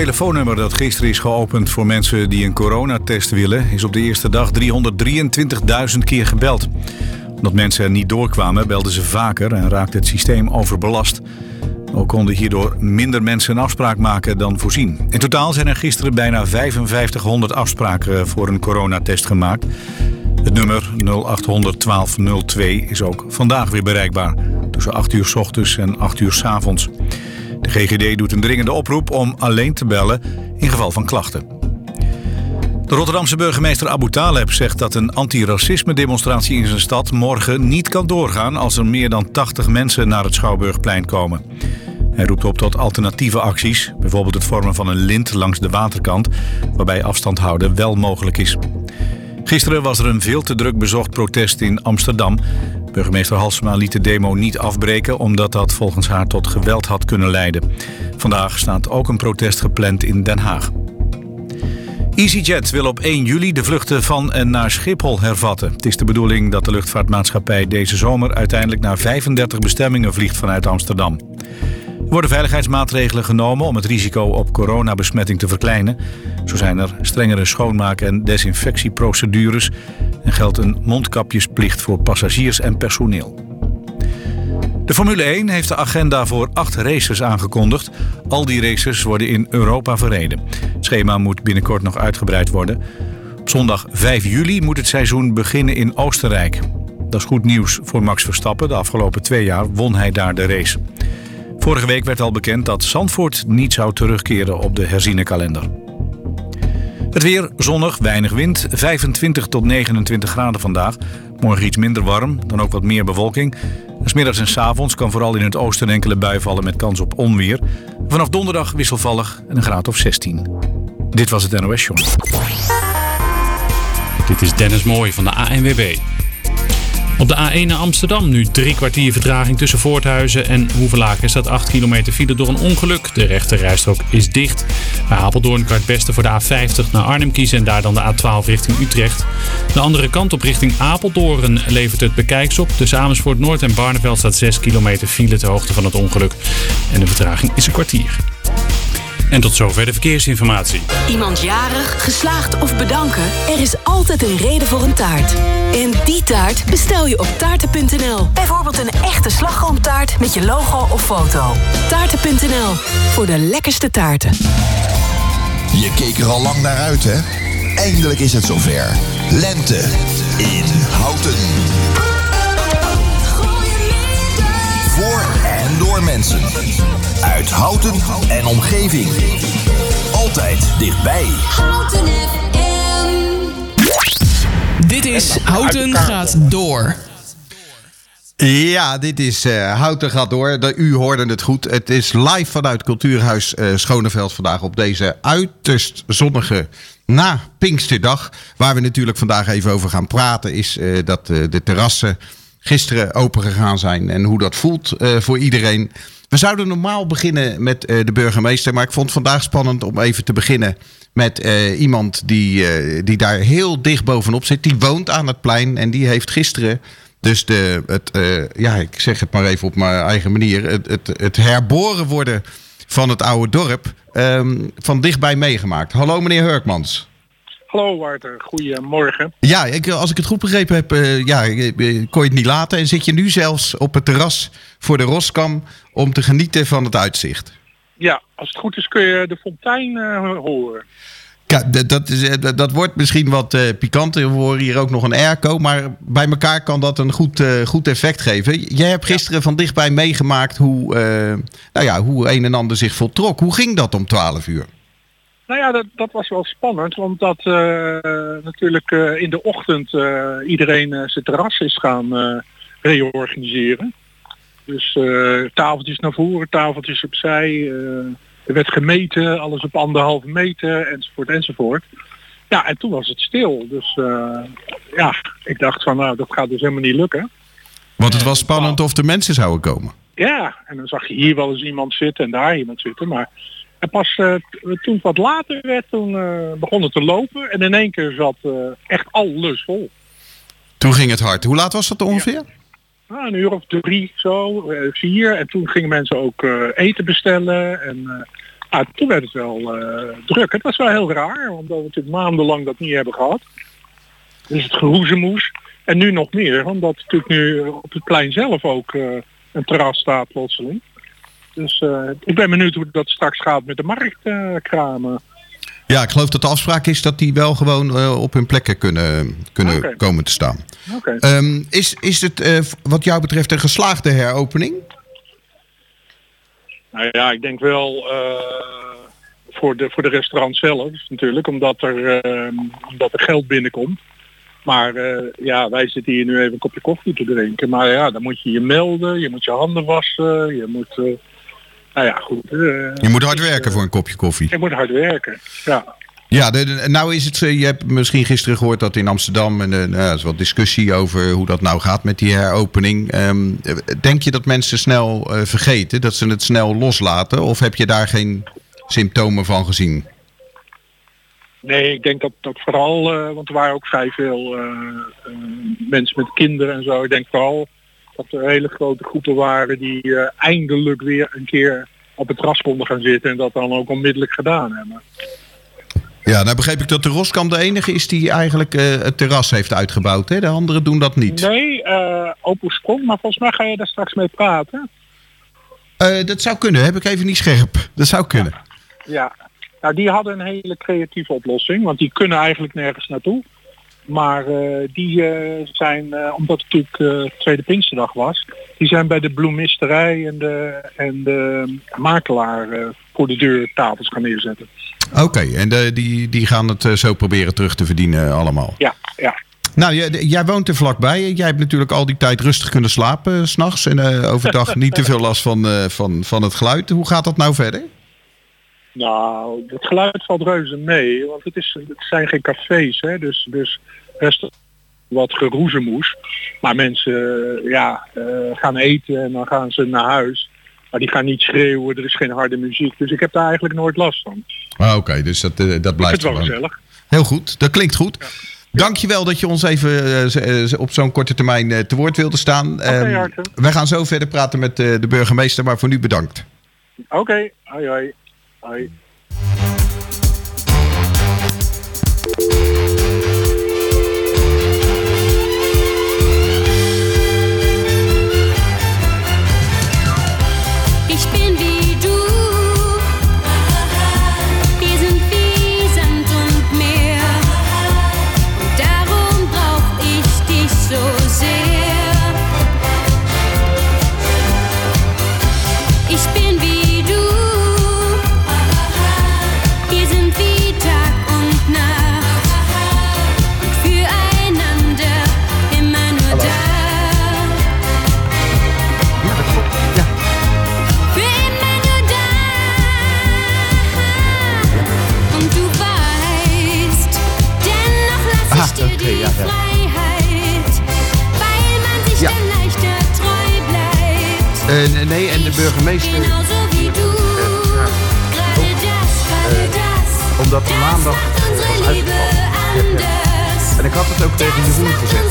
telefoonnummer dat gisteren is geopend voor mensen die een coronatest willen... is op de eerste dag 323.000 keer gebeld. Omdat mensen er niet doorkwamen, belden ze vaker en raakte het systeem overbelast. Ook konden hierdoor minder mensen een afspraak maken dan voorzien. In totaal zijn er gisteren bijna 5500 afspraken voor een coronatest gemaakt. Het nummer 0800 1202 is ook vandaag weer bereikbaar. Tussen 8 uur s ochtends en 8 uur s avonds. GGD doet een dringende oproep om alleen te bellen in geval van klachten. De Rotterdamse burgemeester Abu Taleb zegt dat een antiracisme-demonstratie in zijn stad morgen niet kan doorgaan als er meer dan 80 mensen naar het Schouwburgplein komen. Hij roept op tot alternatieve acties, bijvoorbeeld het vormen van een lint langs de waterkant, waarbij afstand houden wel mogelijk is. Gisteren was er een veel te druk bezocht protest in Amsterdam. Burgemeester Halsema liet de demo niet afbreken omdat dat volgens haar tot geweld had kunnen leiden. Vandaag staat ook een protest gepland in Den Haag. EasyJet wil op 1 juli de vluchten van en naar Schiphol hervatten. Het is de bedoeling dat de luchtvaartmaatschappij deze zomer uiteindelijk naar 35 bestemmingen vliegt vanuit Amsterdam. Er worden veiligheidsmaatregelen genomen om het risico op coronabesmetting te verkleinen. Zo zijn er strengere schoonmaak- en desinfectieprocedures en geldt een mondkapjesplicht voor passagiers en personeel. De Formule 1 heeft de agenda voor acht races aangekondigd. Al die races worden in Europa verreden. Het schema moet binnenkort nog uitgebreid worden. Op zondag 5 juli moet het seizoen beginnen in Oostenrijk. Dat is goed nieuws voor Max Verstappen. De afgelopen twee jaar won hij daar de race. Vorige week werd al bekend dat Zandvoort niet zou terugkeren op de herziene kalender. Het weer zonnig, weinig wind, 25 tot 29 graden vandaag. Morgen iets minder warm, dan ook wat meer bewolking. Smiddags en s avonds kan vooral in het oosten enkele bui vallen met kans op onweer. Vanaf donderdag wisselvallig en een graad of 16. Dit was het NOS. Dit is Dennis Mooij van de ANWB. Op de A1 naar Amsterdam nu drie kwartier vertraging tussen Voorthuizen en Hoevelaken staat 8 kilometer file door een ongeluk. De rechte rijstrook is dicht. Bij Apeldoorn kan het beste voor de A50 naar Arnhem kiezen en daar dan de A12 richting Utrecht. De andere kant op richting Apeldoorn levert het bekijks op. Tussen Amersfoort Noord en Barneveld staat 6 kilometer file ter hoogte van het ongeluk. En de vertraging is een kwartier. En tot zover de verkeersinformatie. Iemand jarig, geslaagd of bedanken? Er is altijd een reden voor een taart. En die taart bestel je op taarten.nl. Bijvoorbeeld een echte slagroomtaart met je logo of foto. Taarten.nl voor de lekkerste taarten. Je keek er al lang naar uit, hè? Eindelijk is het zover. Lente in Houten. Mensen. Uit Houten en omgeving. Altijd dichtbij. Houten FM. Dit is Houten gaat door. Ja, dit is eh, Houten gaat door. De, u hoorde het goed. Het is live vanuit Cultuurhuis eh, Schoneveld vandaag op deze uiterst zonnige na Pinksterdag. Waar we natuurlijk vandaag even over gaan praten is eh, dat de terrassen gisteren open gegaan zijn en hoe dat voelt eh, voor iedereen. We zouden normaal beginnen met eh, de burgemeester, maar ik vond het vandaag spannend om even te beginnen met eh, iemand die, die daar heel dicht bovenop zit. Die woont aan het plein en die heeft gisteren dus de, het, ja, ik zeg het maar even op mijn eigen manier, het, het, het herboren worden van het oude dorp ehm, van dichtbij meegemaakt. Hallo meneer Hurkmans. Hallo Wouter, goedemorgen. Ja, ik, als ik het goed begrepen heb, eh, ja, eh, kon je het niet laten. En zit je nu zelfs op het terras voor de Roskam om te genieten van het uitzicht. Ja, als het goed is kun je de fontein eh, horen. Ja, d- dat, is, eh, dat, dat wordt misschien wat eh pikant. We horen hier ook nog een airco. Maar bij elkaar kan dat een goed, eh, goed effect geven. Jij hebt gisteren van dichtbij meegemaakt hoe, eh, nou ja, hoe een en ander zich voltrok. Hoe ging dat om 12 uur? Nou ja, dat, dat was wel spannend, omdat eh, natuurlijk eh, in de ochtend eh, iedereen zijn terras is gaan reorganiseren. Dus tafeltjes naar voren, tafeltjes opzij. er werd gemeten, alles op anderhalve meter, enzovoort, enzovoort. Ja, en toen was het stil. Dus ja, ik dacht van nou, dat gaat dus helemaal niet lukken. Want het was spannend of de mensen zouden komen. Ja, en dan zag je hier wel eens iemand zitten en daar iemand zitten. Maar En pas eh, toen het wat later werd, toen eh, begon het te lopen. En in één keer zat eh, echt alles vol. Toen ging het hard. Hoe laat was dat ongeveer? Nou, een uur of drie, zo, vier. En toen gingen mensen ook eten bestellen. En ah, toen werd het wel druk. Het was wel heel raar, omdat we natuurlijk maandenlang dat niet hebben gehad. Dus het geroezemoes. En nu nog meer, omdat natuurlijk nu op het plein zelf ook een terras staat plotseling. Dus eh, ik ben benieuwd hoe dat straks gaat met de marktkramen. Ja, ik geloof dat de afspraak is dat die wel gewoon eh, op hun plekken kunnen, kunnen komen te staan. Oké. Ehm, is, is het eh, wat jou betreft een geslaagde heropening? Nou ja, ik denk wel eh, voor, de, voor de restaurant zelf natuurlijk, omdat er, eh, omdat er geld binnenkomt. Maar eh, ja, wij zitten hier nu even een kopje koffie te drinken. Maar ja, dan moet je je melden, je moet je handen wassen, je moet... eh, nou ja, goed. eh, Je moet hard werken voor een kopje koffie. je moet hard werken, ja. Ja, de, de- nou is het, eh, je hebt misschien gisteren gehoord dat in Amsterdam, en eh, nou, er is wat discussie over hoe dat nou gaat met die heropening. Ehm, eh, denk je dat mensen snel eh, vergeten, dat ze het snel loslaten? Of heb je daar geen symptomen van gezien? Nee, ik denk dat, dat vooral, eh, want er waren ook vrij veel eh, eh, mensen met kinderen en zo. Ik denk vooral dat er hele grote groepen waren die eh, eindelijk weer een keer op het terras konden gaan zitten en dat dan ook onmiddellijk gedaan hebben. Ja, nou begreep ik dat de Roskam de enige is die eigenlijk eh, het terras heeft uitgebouwd. Hè? De anderen doen dat niet. Nee, eh Opel Sprong, maar volgens mij ga je daar straks mee praten. Dat zou kunnen, heb ik even niet scherp. Dat zou kunnen. Ja, nou die hadden een hele creatieve oplossing, want die kunnen eigenlijk nergens naartoe. Maar eh, die eh, zijn, eh, omdat het natuurlijk Tweede Pinksterdag was, die zijn bij de bloemisterij en de, en de makelaar voor de deur tafels gaan neerzetten. Oké, en de, die, die gaan het zo proberen terug te verdienen allemaal. Ja, ja. Nou, jij, jij woont er vlakbij. Jij hebt natuurlijk al die tijd rustig kunnen slapen s s'nachts. En overdag niet te veel last van, van, van het geluid. Hoe gaat dat nou verder? Nou, het geluid valt reuze mee, want het, is, het zijn geen cafés, hè, dus, dus best wat geroezemoes. Maar mensen eh, ja, eh, gaan eten en dan gaan ze naar huis. Maar die gaan niet schreeuwen, er is geen harde muziek. Dus ik heb daar eigenlijk nooit last van. Ah, Oké, dus dat, eh, dat blijft wel gezellig. Heel goed, dat klinkt goed. Dankjewel dat je ons even op zo'n korte termijn te woord wilde staan. Ehm, Arthur. wij gaan zo verder praten met de burgemeester, maar voor nu bedankt. Oké, hoi hoi. hoi. Gerade das. omdat Das maandag unsere was uitgevallen. En ik had het ook tegen Jeroen macht gezegd.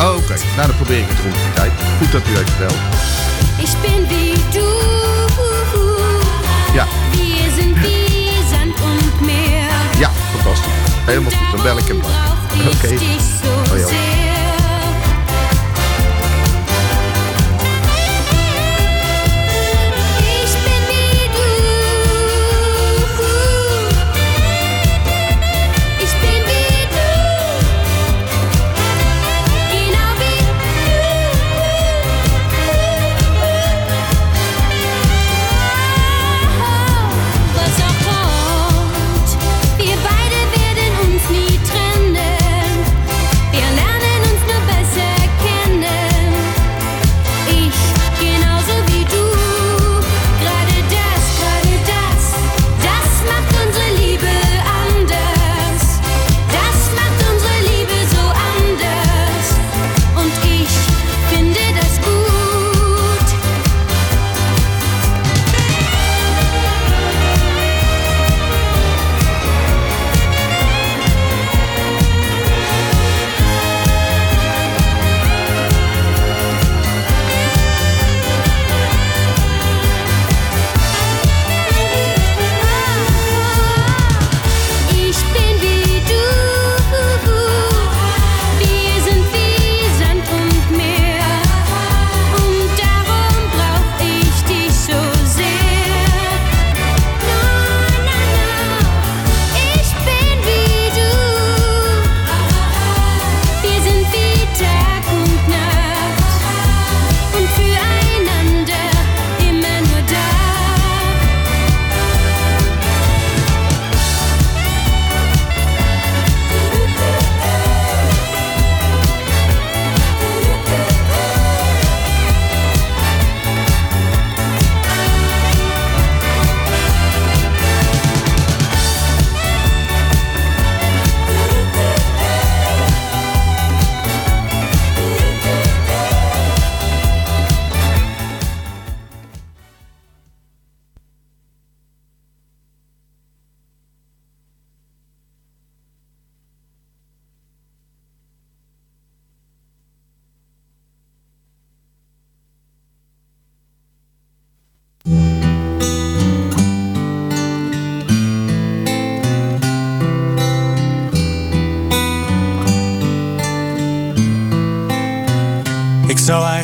Oh, Oké, nou dan probeer ik het rond die tijd. Goed dat u heeft gebeld. Ich bin wie du. Ja. Wir sind wie Sand und Meer. Ja, fantastisch. Helemaal goed, dan bel ik hem dan. ich Oké.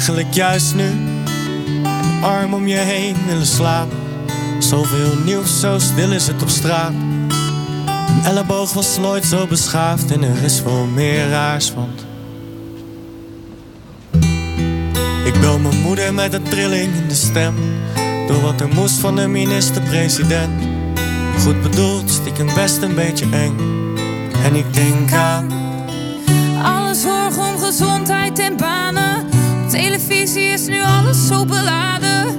Eigenlijk juist nu een arm om je heen willen slapen. Zoveel nieuws, zo stil is het op straat. Een elleboog was nooit zo beschaafd en er is wel meer raars, want Ik bel mijn moeder met een trilling in de stem. Door wat er moest van de minister-president. Goed bedoeld, stiekem best een beetje eng. En ik denk aan televisie is nu alles zo beladen.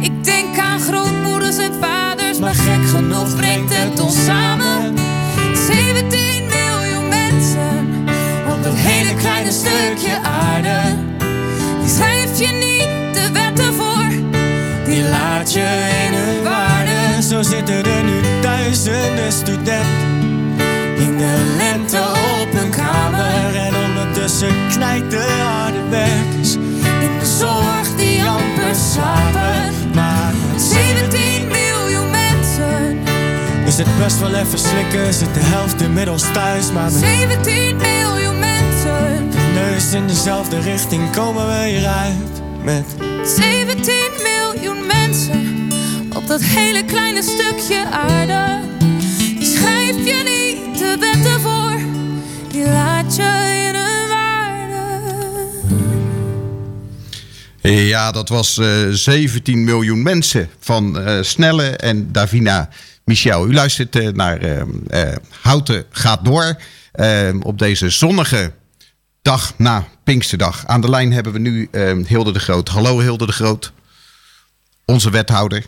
Ik denk aan grootmoeders en vaders, maar gek genoeg brengt het ons samen. 17 miljoen mensen op dat hele kleine stukje aarde. Die schrijf je niet de wetten voor, die laat je in hun waarde. Zo zitten er nu duizenden studenten in de lente op hun kamer. En ondertussen knijt de harde werkers zorg die amper slapen. Maar met 17 miljoen mensen. is het best wel even slikken, zit de helft inmiddels thuis. Maar met 17 miljoen mensen. neus in dezelfde richting komen we hieruit. Met 17 miljoen mensen op dat hele kleine stukje aarde. Die schrijf je niet de wetten voor, die laat je Ja, dat was eh 17 miljoen mensen van eh, Snelle en Davina Michel. U luistert eh, naar eh, eh, Houten gaat door eh, op deze zonnige dag na Pinksterdag. Aan de lijn hebben we nu eh, Hilde de Groot. Hallo Hilde de Groot, onze wethouder.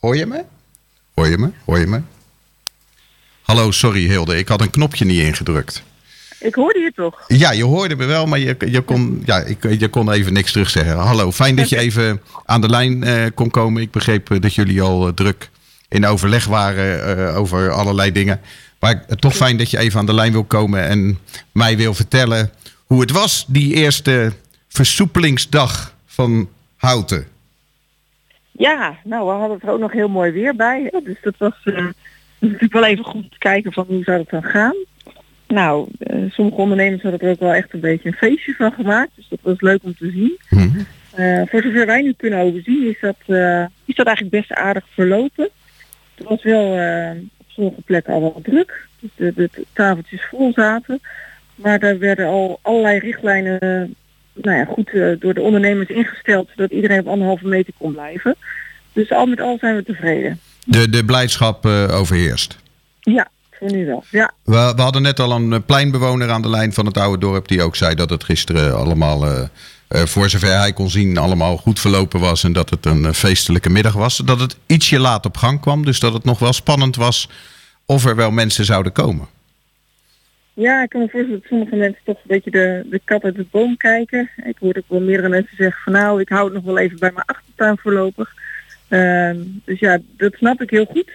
Hoor je me? Hoor je me? Hoor je me? Hallo, sorry Hilde, ik had een knopje niet ingedrukt. Ik hoorde je toch? Ja, je hoorde me wel, maar je, je, kon, ja, ik, je kon even niks terugzeggen. Hallo, fijn dat je even aan de lijn eh, kon komen. Ik begreep eh, dat jullie al eh, druk in overleg waren over allerlei dingen. Maar toch fijn dat je even aan de lijn wil komen en mij wil vertellen hoe het was, die eerste versoepelingsdag van Houten. Ja, nou, we hadden er ook nog heel mooi weer bij. Hè? Dus dat was natuurlijk wel even goed te kijken van hoe zou het dan gaan. Nou, eh, sommige ondernemers hadden er ook wel echt een beetje een feestje van gemaakt. Dus dat was leuk om te zien. Eh, voor zover wij nu kunnen overzien is dat, eh, is dat eigenlijk best aardig verlopen. Het was wel op sommige plekken al wel druk. Dus de, de, de tafeltjes vol zaten. Maar daar werden al allerlei richtlijnen nou ja, goed door de ondernemers ingesteld. Zodat iedereen op anderhalve meter kon blijven. Dus al met al zijn we tevreden. De, de blijdschap overheerst. Ja, voor nu wel. Ja. We, we hadden net al een eh, pleinbewoner aan de lijn van het oude dorp die ook zei dat het gisteren allemaal, eh, eh, voor zover hij kon zien, allemaal goed verlopen was en dat het een feestelijke middag was. Dat het ietsje laat op gang kwam, dus dat het nog wel spannend was of er wel mensen zouden komen. Ja, ik kan me voorstellen dat sommige mensen toch een beetje de, de kat uit de boom kijken. Ik hoorde ook wel meerdere mensen zeggen van nou, ik hou het nog wel even bij mijn achtertuin voorlopig. Ehm, dus ja, dat snap ik heel goed.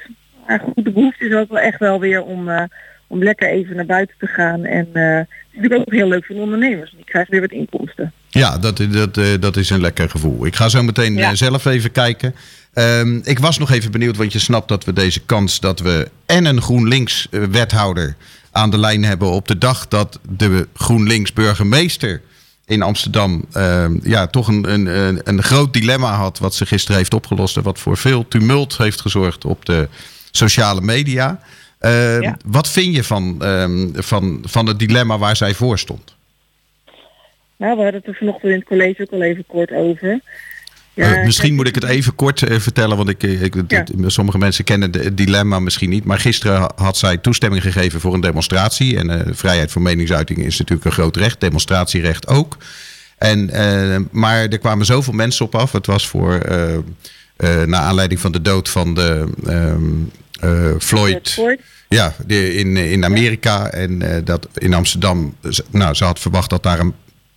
Maar goed, de behoefte is ook wel echt wel weer om, eh, om lekker even naar buiten te gaan. En eh, het is natuurlijk ook heel leuk voor de ondernemers. Die krijgen weer wat inkomsten. Ja, dat, dat, eh, dat is een lekker gevoel. Ik ga zo meteen Ja. eh, zelf even kijken. Ehm, ik was nog even benieuwd, want je snapt dat we deze kans dat we en een GroenLinks eh, wethouder aan de lijn hebben op de dag dat de GroenLinks burgemeester in Amsterdam ehm, ja, toch een, een, een, een groot dilemma had wat ze gisteren heeft opgelost en wat voor veel tumult heeft gezorgd op de sociale media. Ehm, Ja. Wat vind je van, ehm, van, van het dilemma waar zij voor stond? Nou, we hadden het er vanochtend in het college ook al even kort over. Eh, misschien moet ik het even kort eh, vertellen, want ik, eh, ik, sommige mensen kennen het dilemma misschien niet. Maar gisteren ha- had zij toestemming gegeven voor een demonstratie. En vrijheid van meningsuiting is natuurlijk een groot recht, demonstratierecht ook. En, maar er kwamen zoveel mensen op af. Het was voor, eh, naar aanleiding van de dood van de ehm, eh, Floyd. Floyd. Ja, de, in, in Amerika en eh, dat in Amsterdam. Nou, ze had verwacht dat daar een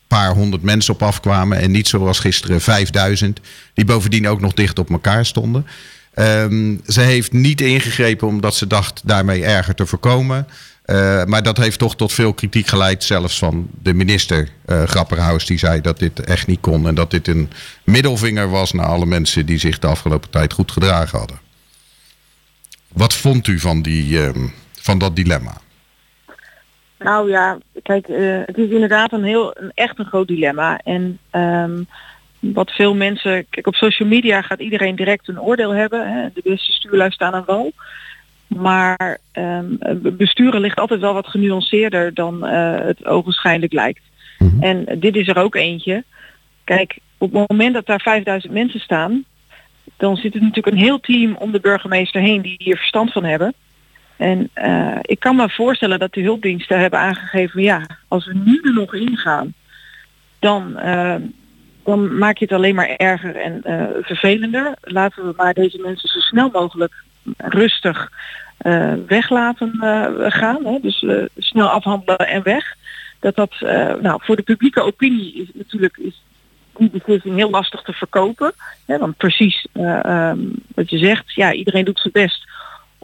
paar honderd mensen op afkwamen. En niet zoals gisteren 5000, die bovendien ook nog dicht op elkaar stonden. Ehm, ze heeft niet ingegrepen omdat ze dacht daarmee erger te voorkomen. Eh, maar dat heeft toch tot veel kritiek geleid, zelfs van de minister eh Grapperhaus. Die zei dat dit echt niet kon en dat dit een middelvinger was naar alle mensen die zich de afgelopen tijd goed gedragen hadden. Wat vond u van, die, ehm, van dat dilemma? Nou ja, kijk, eh, het is inderdaad een heel, een, echt een groot dilemma. En ehm, wat veel mensen, kijk, op social media gaat iedereen direct een oordeel hebben. Hè? De beste stuurlui staan aan wal. Maar ehm, besturen ligt altijd wel wat genuanceerder dan eh, het ogenschijnlijk lijkt. En dit is er ook eentje. Kijk, op het moment dat daar 5000 mensen staan, dan zit er natuurlijk een heel team om de burgemeester heen die hier verstand van hebben. En eh, ik kan me voorstellen dat de hulpdiensten hebben aangegeven, ja, als we nu er nog ingaan, dan, eh, dan maak je het alleen maar erger en eh, vervelender. Laten we maar deze mensen zo snel mogelijk rustig weg laten gaan. Hè? Dus snel afhandelen en weg. Dat dat nou, voor de publieke opinie is natuurlijk is die beslissing heel lastig te verkopen. Ja, dan precies ehm, wat je zegt, ja, iedereen doet zijn best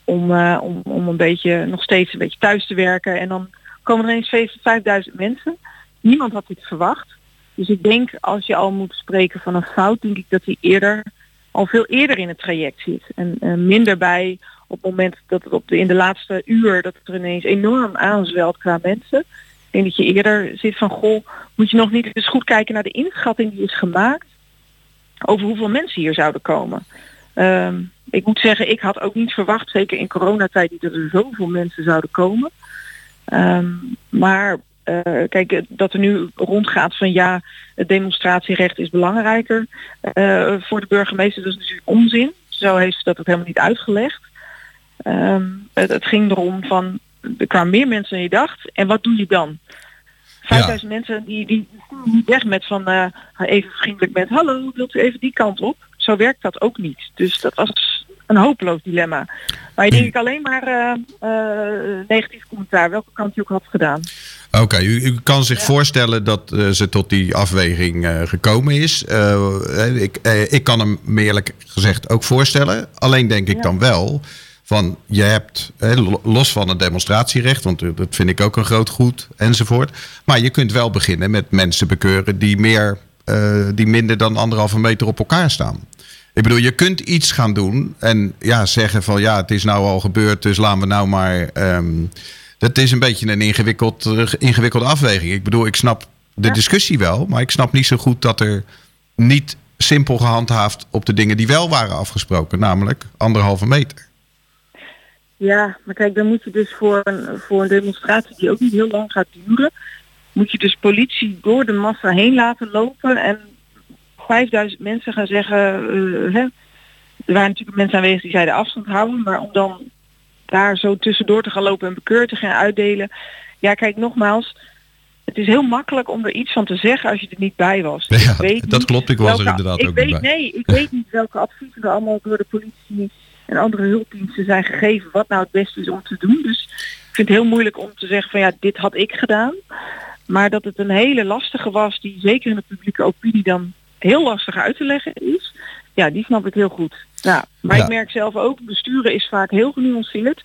om, uh, om, om een beetje nog steeds een beetje thuis te werken. En dan komen er ineens 5000 mensen. Niemand had dit verwacht. Dus ik denk als je al moet spreken van een fout, denk ik dat hij eerder al veel eerder in het traject zit. En uh, minder bij op het moment dat het op de, in de laatste uur dat het er ineens enorm aanzwelt qua mensen. Denk dat je eerder zit van goh, moet je nog niet eens goed kijken naar de inschatting die is gemaakt over hoeveel mensen hier zouden komen. Ehm, ik moet zeggen, ik had ook niet verwacht, zeker in coronatijd, dat er zoveel mensen zouden komen. Ehm, maar uh, kijk, dat er nu rondgaat van ja, het demonstratierecht is belangrijker uh, voor de burgemeester, dat is natuurlijk onzin. Zo heeft ze dat ook helemaal niet uitgelegd. Um, het, het, ging erom van, er kwamen meer mensen dan je dacht en wat doe je dan? 5000 ja. mensen die, die niet weg met van uh, even vriendelijk met hallo, wilt u even die kant op? Zo werkt dat ook niet. Dus dat was een hopeloos dilemma. Maar je denk ik alleen maar uh, uh, negatief commentaar, welke kant je ook had gedaan. Oké, u, u, kan zich ja. voorstellen dat uh, ze tot die afweging gekomen is. ik, ik kan hem me eerlijk gezegd ook voorstellen. Alleen denk ik ja. dan wel van je hebt, los van het demonstratierecht, want dat vind ik ook een groot goed enzovoort. Maar je kunt wel beginnen met mensen bekeuren die, meer, die minder dan anderhalve meter op elkaar staan. Ik bedoel, je kunt iets gaan doen en ja, zeggen van ja, het is nou al gebeurd, dus laten we nou maar. Um, dat is een beetje een ingewikkeld, uh, ingewikkelde afweging. Ik bedoel, ik snap de discussie wel, maar ik snap niet zo goed dat er niet simpel gehandhaafd op de dingen die wel waren afgesproken, namelijk anderhalve meter. Ja, maar kijk, dan moet je dus voor een, voor een demonstratie die ook niet heel lang gaat duren, moet je dus politie door de massa heen laten lopen en 5000 mensen gaan zeggen, uh, hè, er waren natuurlijk mensen aanwezig die zeiden afstand houden, maar om dan daar zo tussendoor te gaan lopen en bekeur te gaan uitdelen. Ja, kijk nogmaals, het is heel makkelijk om er iets van te zeggen als je er niet bij was. Ja, ik weet dat klopt, ik was welke, er inderdaad ik ook weet, bij. Nee, ik weet niet welke adviezen er allemaal door de politie en andere hulpdiensten zijn gegeven wat nou het beste is om te doen. Dus ik vind het heel moeilijk om te zeggen van ja, dit had ik gedaan. Maar dat het een hele lastige was die zeker in de publieke opinie dan heel lastig uit te leggen is, ja, die snap ik heel goed. Ja, maar ja. ik merk zelf ook, besturen is vaak heel genuanceerd.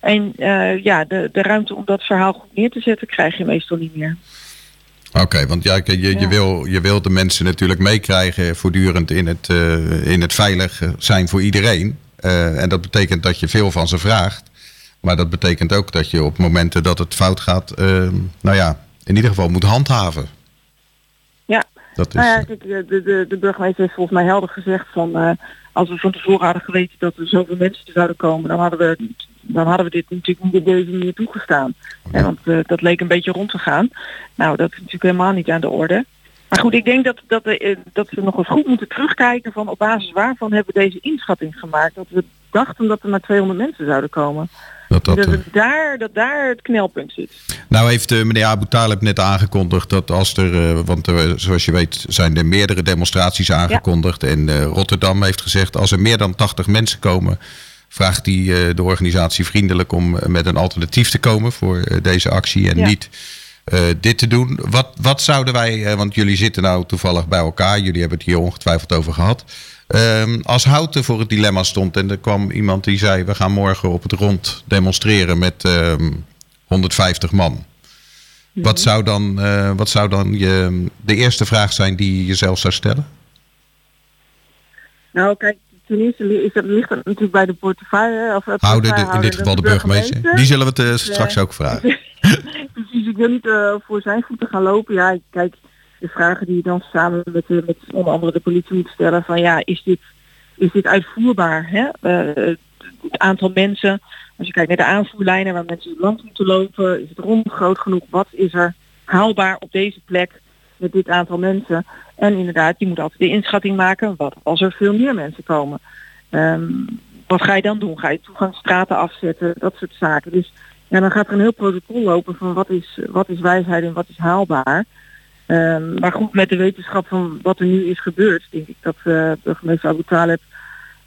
En uh, ja, de, de ruimte om dat verhaal goed neer te zetten krijg je meestal niet meer. Oké, okay, want ja, je, je, ja. wil, je wil de mensen natuurlijk meekrijgen voortdurend in het, uh, in het veilig zijn voor iedereen. Uh, en dat betekent dat je veel van ze vraagt. Maar dat betekent ook dat je op momenten dat het fout gaat, nou ja, in ieder geval moet handhaven. Ja, dat is, nou ja, kijk, de, de, de burgemeester heeft volgens mij helder gezegd van uh, als we van tevoren hadden geweten dat er zoveel mensen zouden komen, dan hadden we, dan hadden we dit natuurlijk niet op deze manier toegestaan. Ja. want uh, dat leek een beetje rond te gaan. Nou, dat is natuurlijk helemaal niet aan de orde. Maar goed, ik denk dat, dat, uh, dat we nog eens goed moeten terugkijken van op basis waarvan hebben we deze inschatting gemaakt. Dat we dachten dat er maar 200 mensen zouden komen. Dat, dat, dat, het daar, dat daar het knelpunt zit. Nou heeft uh, meneer Abu Talib net aangekondigd dat als er, uh, want zoals je weet zijn er meerdere demonstraties aangekondigd. Ja. En Rotterdam heeft gezegd als er meer dan 80 mensen komen, vraagt hij de organisatie vriendelijk om met een alternatief te komen voor deze actie en ja. niet dit te doen. Wat, wat zouden wij, want jullie zitten nou toevallig bij elkaar, jullie hebben het hier ongetwijfeld over gehad. Um, als Houten voor het dilemma stond en er kwam iemand die zei: We gaan morgen op het rond demonstreren met um, 150 man. Mm-hmm. Wat zou dan, uh, wat zou dan je, de eerste vraag zijn die je jezelf zou stellen? Nou, kijk, ten eerste is dat, ligt dat natuurlijk bij de portefeuille. Of Houden, in dit geval de burgemeester. burgemeester. Die zullen we te, straks uh, ook vragen. Dus ik wil niet eh, voor zijn voeten gaan lopen. Ja, kijk, de vragen die je dan samen met, de, met onder andere de politie moet stellen van ja, is dit, is dit uitvoerbaar? Hè? Eh, het aantal mensen, als je kijkt naar de aanvoerlijnen waar mensen langs moeten lopen, is het rond groot genoeg? Wat is er haalbaar op deze plek met dit aantal mensen? En inderdaad, je moet altijd de inschatting maken, wat als er veel meer mensen komen? Ehm, wat ga je dan doen? Ga je toegangsstraten afzetten? Dat soort zaken. Dus ja, dan gaat er een heel protocol lopen van wat is, wat is wijsheid en wat is haalbaar. Ehm, maar goed, met de wetenschap van wat er nu is gebeurd, denk ik dat uh, burgemeester Abu Talib,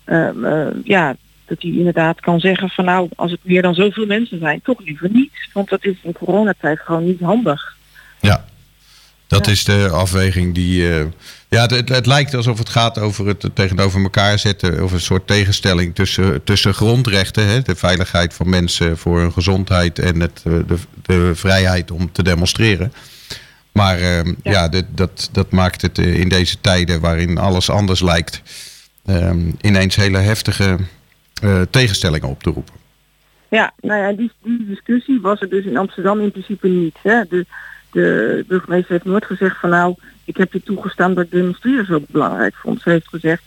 um, uh, ja, dat hij inderdaad kan zeggen van nou, als het meer dan zoveel mensen zijn, toch liever niet. Want dat is in coronatijd gewoon niet handig. Ja, dat is de afweging die. Uh, ja, het, het, lijkt alsof het gaat over het tegenover elkaar zetten. Of een soort tegenstelling tussen, tussen grondrechten. Hè, de veiligheid van mensen voor hun gezondheid en het, de, de vrijheid om te demonstreren. Maar uh, ja, ja dit, dat, dat maakt het in deze tijden waarin alles anders lijkt. Um, ineens hele heftige tegenstellingen op te roepen. Ja, nou ja, die, die discussie was er dus in Amsterdam in principe niet. Hè. De, de burgemeester heeft nooit gezegd van nou, ik heb je toegestaan dat demonstreren zo belangrijk vond. Ze heeft gezegd,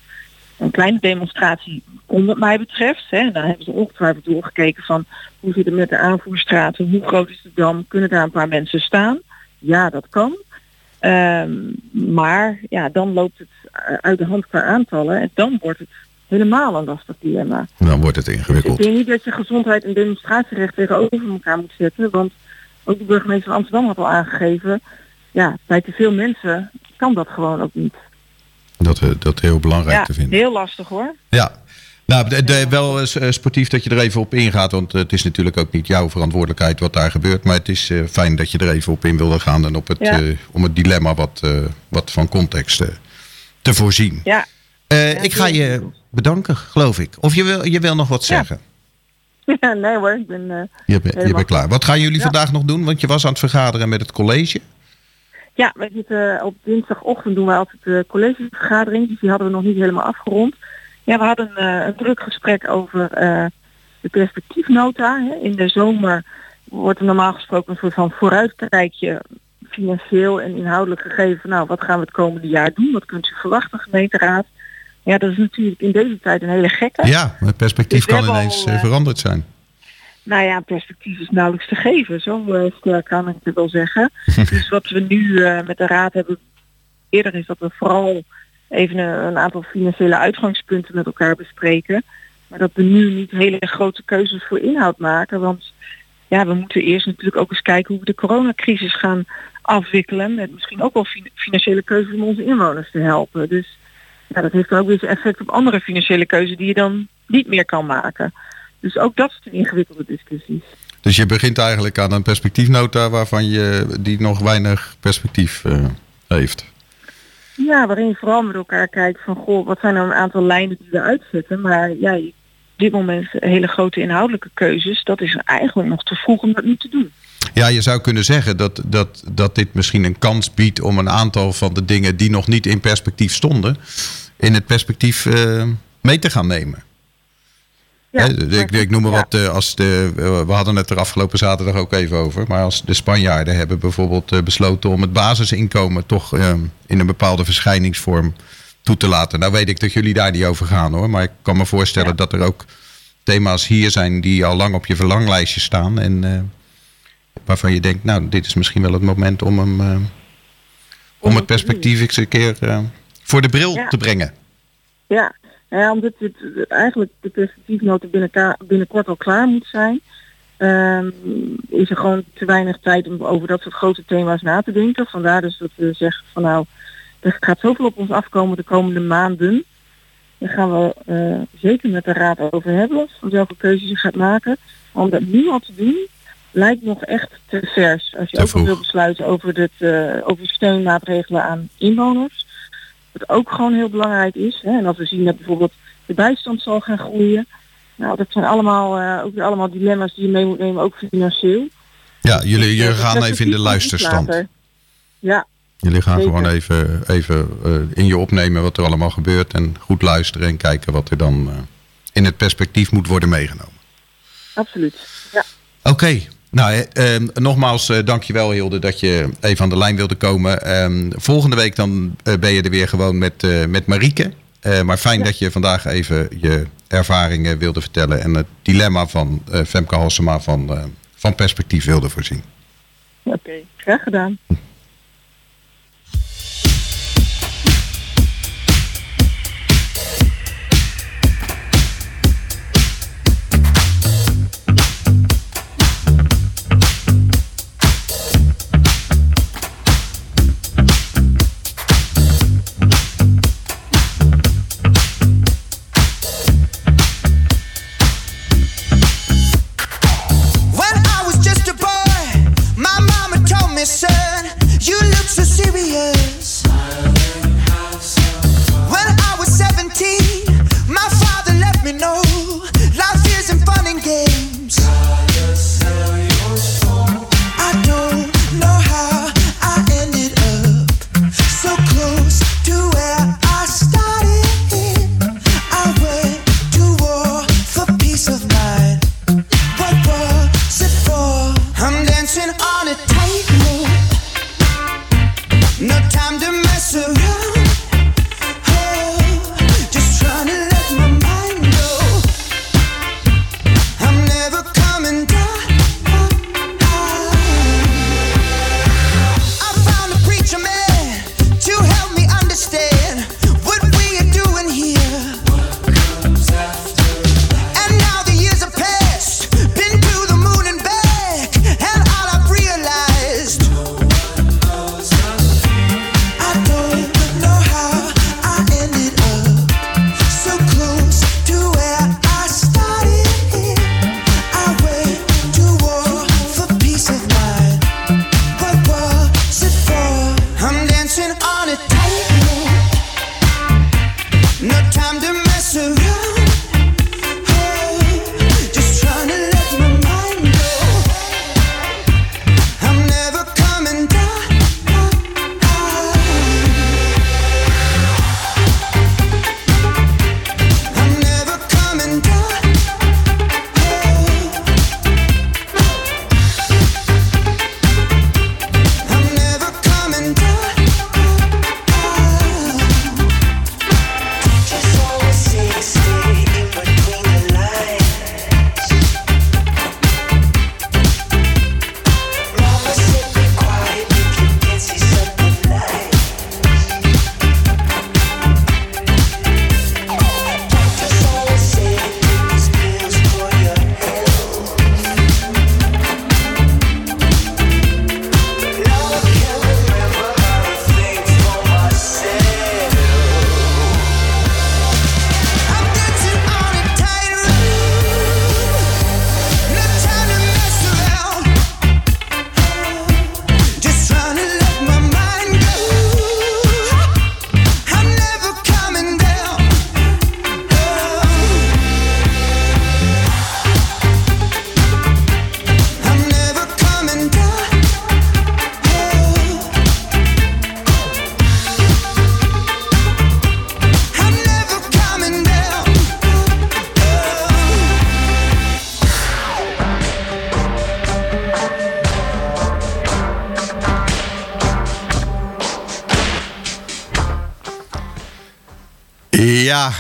een kleine demonstratie kon wat mij betreft. Hè. Dan hebben ze ongetwijfeld doorgekeken van hoe zit het met de aanvoerstraten, hoe groot is de dam, kunnen daar een paar mensen staan? Ja, dat kan. Um, maar ja, dan loopt het uit de hand qua aantallen en dan wordt het helemaal een lastig dilemma. Dan wordt het ingewikkeld. Dus ik denk niet dat je gezondheid en demonstratierecht tegenover elkaar moet zetten, want ook de burgemeester van Amsterdam had al aangegeven, ja, bij te veel mensen kan dat gewoon ook niet. Dat, dat heel belangrijk ja, te vinden. heel lastig hoor. Ja, nou, de, de, wel uh, sportief dat je er even op ingaat. Want het is natuurlijk ook niet jouw verantwoordelijkheid wat daar gebeurt. Maar het is uh, fijn dat je er even op in wilde gaan. En op het, ja. uh, om het dilemma wat, wat van context te voorzien. Ja. ja ik ga je bedanken, geloof ik. Of je wil, je wil nog wat zeggen? Ja, nee hoor, ik ben... je, ben, je bent klaar. Wat gaan jullie vandaag nog doen? Want je was aan het vergaderen met het college. Ja, we zitten op dinsdagochtend doen we altijd de collegevergadering. Dus die hadden we nog niet helemaal afgerond. Ja, we hadden uh, een druk gesprek over uh, de perspectiefnota. Hè. In de zomer wordt er normaal gesproken een soort van vooruitkijkje financieel en inhoudelijk gegeven. Nou, wat gaan we het komende jaar doen? Wat kunt u verwachten, gemeenteraad? Ja, dat is natuurlijk in deze tijd een hele gekke. Ja, het perspectief dus kan ineens al, uh, veranderd zijn. Nou ja, perspectief is nauwelijks te geven. Zo sterk kan ik het wel zeggen. dus wat we nu met de raad hebben eerder is dat we vooral even een, een, aantal financiële uitgangspunten met elkaar bespreken. Maar dat we nu niet hele grote keuzes voor inhoud maken. Want ja, we moeten eerst natuurlijk ook eens kijken hoe we de coronacrisis gaan afwikkelen. Met misschien ook wel financiële keuzes om onze inwoners te helpen. Dus ja, dat heeft ook weer effect op andere financiële keuzes die je dan niet meer kan maken. Dus ook dat zijn ingewikkelde discussies. Dus je begint eigenlijk aan een perspectiefnota waarvan je die nog weinig perspectief uh, heeft. Ja, waarin je vooral met elkaar kijkt van goh, wat zijn nou een aantal lijnen die we uitzetten. Maar ja, op dit moment hele grote inhoudelijke keuzes, dat is eigenlijk nog te vroeg om dat nu te doen. Ja, je zou kunnen zeggen dat, dat, dat dit misschien een kans biedt om een aantal van de dingen die nog niet in perspectief stonden, in het perspectief uh, mee te gaan nemen. Ja, ik, ik, noem maar ja. wat, uh, als de, we hadden het er afgelopen zaterdag ook even over. Maar als de Spanjaarden hebben bijvoorbeeld uh, besloten om het basisinkomen toch uh, in een bepaalde verschijningsvorm toe te laten. Nou weet ik dat jullie daar niet over gaan hoor. Maar ik kan me voorstellen ja. dat er ook thema's hier zijn die al lang op je verlanglijstje staan. En waarvan je denkt, nou dit is misschien wel het moment om hem om het perspectief eens een keer voor de bril te brengen. Ja, ja, omdat het eigenlijk de perspectiefnota binnen, binnenkort al klaar moet zijn, um, is er gewoon te weinig tijd om over dat soort grote thema's na te denken. Vandaar dus dat we zeggen van nou, er gaat zoveel op ons afkomen de komende maanden. Daar gaan we uh, zeker met de raad over hebben, van welke keuzes je gaat maken. Om dat nu al te doen, lijkt nog echt te vers. Als je ook al wil besluiten over, dit, uh, over steunmaatregelen aan inwoners. Wat ook gewoon heel belangrijk is. Hè, en als we zien dat bijvoorbeeld de bijstand zal gaan groeien. Nou, dat zijn allemaal, uh, ook weer allemaal dilemma's die je mee moet nemen, ook financieel. Ja, jullie, jullie gaan even in de luisterstand. Ja. Jullie gaan zeker. gewoon even, even uh, in je opnemen wat er allemaal gebeurt. En goed luisteren en kijken wat er dan in het perspectief moet worden meegenomen. Absoluut, ja. Oké, okay. Nou, eh, eh, nogmaals, eh, dankjewel Hilde dat je even aan de lijn wilde komen. Ehm, volgende week dan eh, ben je er weer gewoon met, eh, met Marieke. Eh, maar fijn dat je vandaag even je ervaringen wilde vertellen en het dilemma van eh, Femke Halsema van, eh, van perspectief wilde voorzien. Oké, graag gedaan.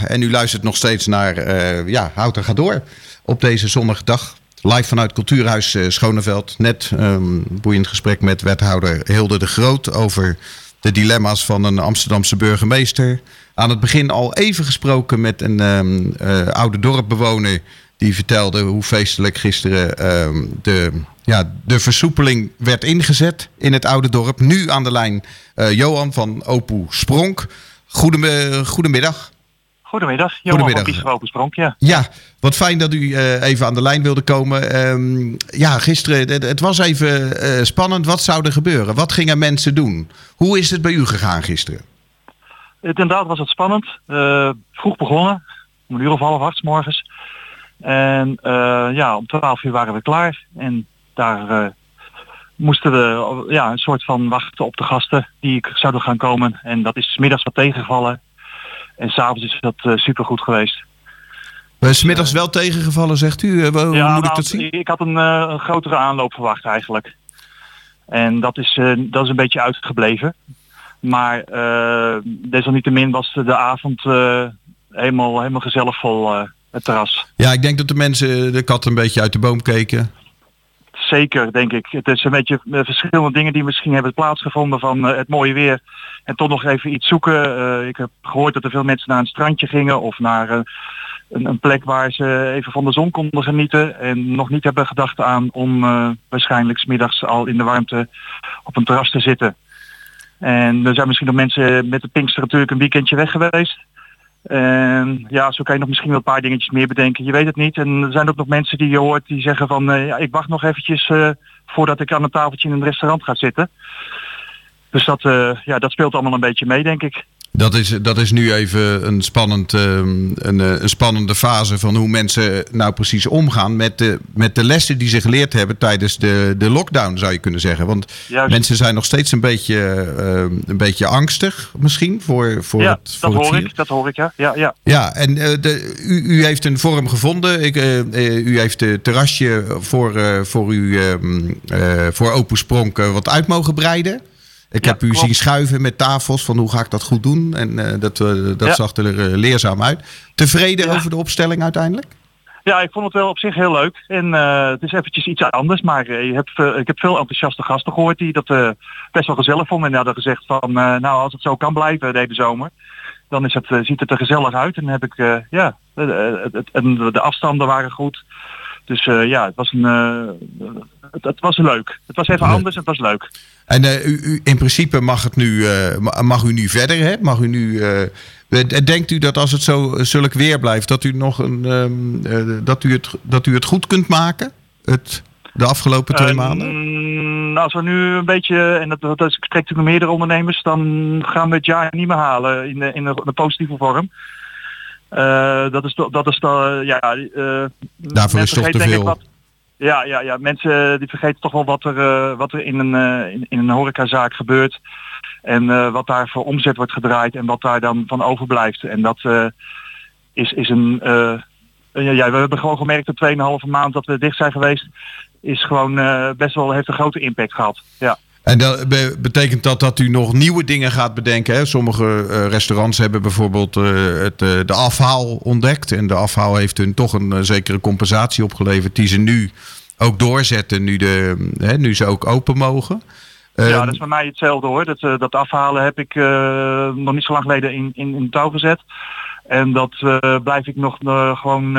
En u luistert nog steeds naar eh ja, Houten gaat door op deze zonnige dag. Live vanuit Cultuurhuis eh, Schoneveld. Net een boeiend gesprek met wethouder Hilde de Groot over de dilemma's van een Amsterdamse burgemeester. Aan het begin al even gesproken met een ehm, eh, oude dorpbewoner die vertelde hoe feestelijk gisteren ehm, de, ja, de versoepeling werd ingezet in het oude dorp. Nu aan de lijn Johan van Opoe Spronk. Goedem- Goedemiddag. Goedemiddag, Johan Goedemiddag. van Openspronk, ja. Ja, wat fijn dat u eh, even aan de lijn wilde komen. Ehm, ja, gisteren, het, het was even eh, spannend. Wat zou er gebeuren? Wat gingen mensen doen? Hoe is het bij u gegaan gisteren? Het, inderdaad was het spannend. Eh, vroeg begonnen, om een uur of half acht 's morgens. En ja, om twaalf uur waren we klaar. En daar moesten we ja, een soort van wachten op de gasten die zouden gaan komen. En dat is middags wat tegengevallen. En s'avonds is dat super supergoed geweest. Uh, Smiddags wel tegengevallen, zegt u? Uh, hoe ja, moet ik nou, dat zien? ik had een, uh, een grotere aanloop verwacht eigenlijk. En dat is, dat is een beetje uitgebleven. Maar desalniettemin was de, de avond helemaal, helemaal gezellig vol, het terras. Ja, ik denk dat de mensen de kat een beetje uit de boom keken. Zeker, denk ik. Het is een beetje verschillende dingen die misschien hebben plaatsgevonden van het mooie weer. En toch nog even iets zoeken. ik heb gehoord dat er veel mensen naar een strandje gingen of naar een, een, plek waar ze even van de zon konden genieten. En nog niet hebben gedacht aan om waarschijnlijk smiddags al in de warmte op een terras te zitten. En er zijn misschien nog mensen met de Pinkster natuurlijk een weekendje weg geweest. En ja, zo kan je nog misschien wel een paar dingetjes meer bedenken. Je weet het niet. En er zijn ook nog mensen die je hoort die zeggen van uh, ja, ik wacht nog eventjes uh, voordat ik aan een tafeltje in een restaurant ga zitten. Dus dat, ja, dat speelt allemaal een beetje mee, denk ik. Dat is, dat is nu even een, spannend, um, een, een, spannende fase van hoe mensen nou precies omgaan met de, met de lessen die ze geleerd hebben tijdens de, de lockdown, zou je kunnen zeggen. Want Juist. mensen zijn nog steeds een beetje, uh, een beetje angstig misschien voor, voor ja, het voor dat het hoor virus. ik, dat hoor ik, ja. Ja, ja. Ja, en uh, de, u, u heeft een vorm gevonden. Ik, uh, u heeft het terrasje voor, uh, voor, u, uh, voor Open Spronk wat uit mogen breiden. Ik Ja, heb u klopt. zien schuiven met tafels van hoe ga ik dat goed doen. En eh, dat, eh, dat Ja. zag er eh, leerzaam uit. Tevreden Ja. over de opstelling uiteindelijk? Ja, ik vond het wel op zich heel leuk. En eh, het is eventjes iets anders, maar je hebt, ik heb veel enthousiaste gasten gehoord die dat best wel gezellig vonden. En hadden gezegd van, nou als het zo kan blijven de hele zomer, dan is het, ziet het er gezellig uit. En dan heb ik, ja, en de afstanden waren goed. Dus ja, het was, een, het, het was leuk. Het was even anders, het was leuk. En eh, u, u, in principe mag, het nu, eh, ma- mag u nu verder. Hè? Mag u nu, eh, denkt u dat als het zo zulk weer blijft, dat u, nog een, ehm, eh, dat u, het, dat u het goed kunt maken? Het, de afgelopen twee maanden? mm, als we nu een beetje, en dat, dat spreek natuurlijk met meerdere ondernemers, dan gaan we het jaar niet meer halen in de, in de, de positieve vorm. Dat is, dat is ja... Daarvoor is toch te veel. wat- ja, ja, ja, mensen die vergeten toch wel wat er, eh, wat er in, een, eh, in, een horecazaak gebeurt. En eh, wat daar voor omzet wordt gedraaid en wat daar dan van overblijft. En dat eh, is, is een... eh, ja, we hebben gewoon gemerkt de 2,5 maand dat we dicht zijn geweest, is gewoon eh, best wel, heeft een grote impact gehad. Ja. En dat be- betekent dat dat u nog nieuwe dingen gaat bedenken? Hè? Sommige eh, restaurants hebben bijvoorbeeld eh, het, eh, de afhaal ontdekt. En de afhaal heeft hun toch een zekere compensatie opgeleverd. Die ze nu ook doorzetten, nu, de, hè, nu ze ook open mogen. ja, Ehm, dat is bij mij hetzelfde hoor. Dat, dat afhalen heb ik nog niet zo lang geleden in, in, in touw gezet. En dat blijf ik nog gewoon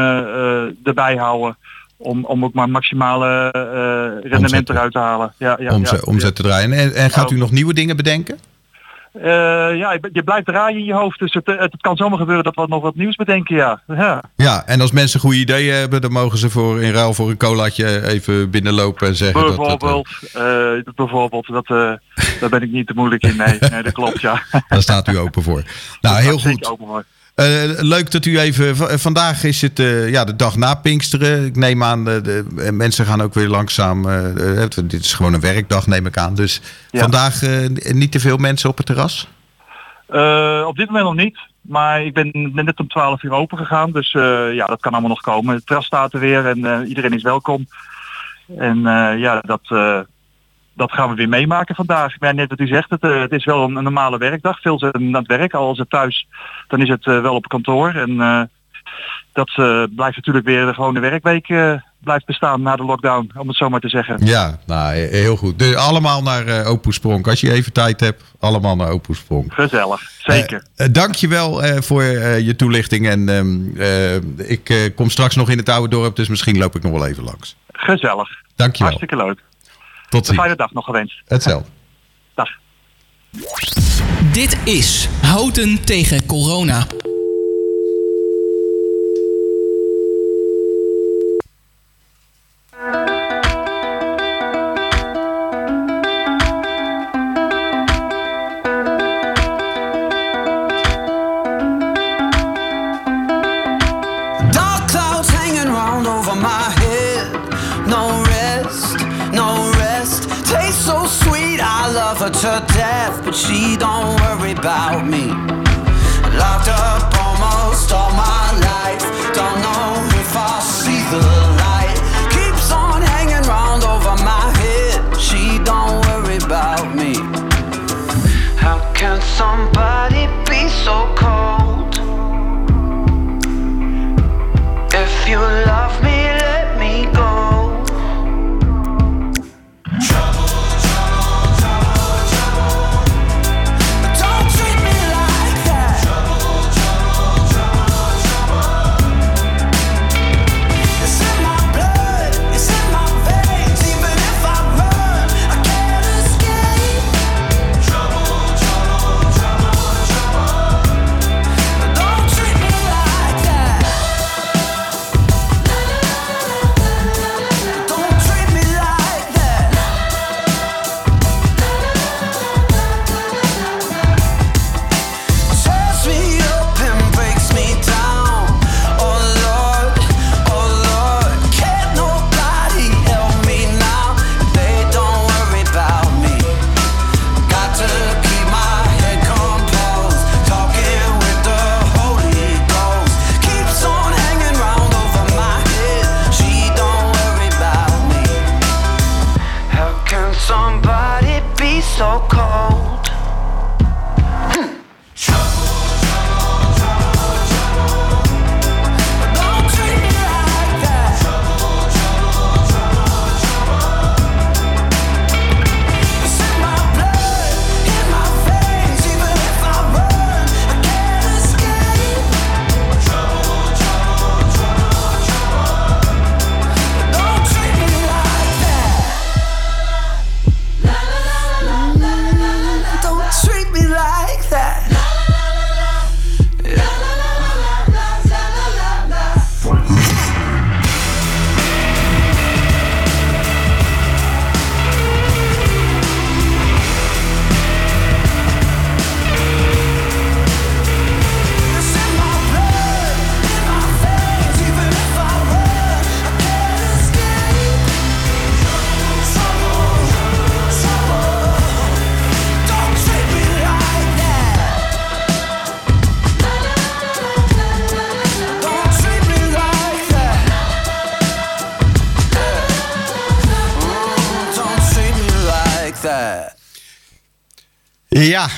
erbij houden. Om, om ook maar maximale eh, rendement Omzet. eruit te halen. Ja, ja, omzet, ja. omzet te draaien. En, en gaat u nog nieuwe dingen bedenken? Eh, ja, je- blijft draaien in je hoofd. Dus het, het, kan zomaar gebeuren dat we nog wat nieuws bedenken, ja. ja. Ja, en als mensen goede ideeën hebben, dan mogen ze voor, in ruil voor een colaatje even binnenlopen en zeggen dat... dat eh, Bijvoorbeeld, eh, bijvoorbeeld dat, daar ben ik niet te moeilijk in. Nee, nee dat klopt, ja. daar staat u open voor. Nou, heel goed. open voor. Eh, leuk dat u even. vandaag is het eh, ja, de dag na Pinksteren. Ik neem aan, eh, de, mensen gaan ook weer langzaam. dit is gewoon een werkdag, neem ik aan. Dus Ja. vandaag niet te veel mensen op het terras. Op dit moment nog niet. Maar ik ben net om 12 uur open gegaan. Dus ja, dat kan allemaal nog komen. Het terras staat er weer en iedereen is welkom. En ja, dat, dat gaan we weer meemaken vandaag. Maar net wat u zegt, het, eh, het is wel een, een normale werkdag. Veel zijn aan het werk. Al is het thuis, dan is het eh, wel op kantoor. En eh, dat blijft natuurlijk weer de gewone werkweek blijft bestaan na de lockdown, om het zo maar te zeggen. Ja, nou, he- heel goed. Dus allemaal naar eh Opoesprong. Als je even tijd hebt, allemaal naar Opoesprong. Gezellig, zeker. Eh, eh, dankjewel voor je toelichting. En ehm, eh, ik kom straks nog in het oude dorp, dus misschien loop ik nog wel even langs. Gezellig. Dankjewel. Hartstikke leuk. Tot Een ziens. fijne dag nog gewenst. Hetzelfde. Dag. Dit is Houten tegen corona. Dark To death, but she don't worry about me. Locked up almost all my life, don't know if I'll see the light. Keeps on hanging round over my head, she don't worry about me. How can somebody be so cold?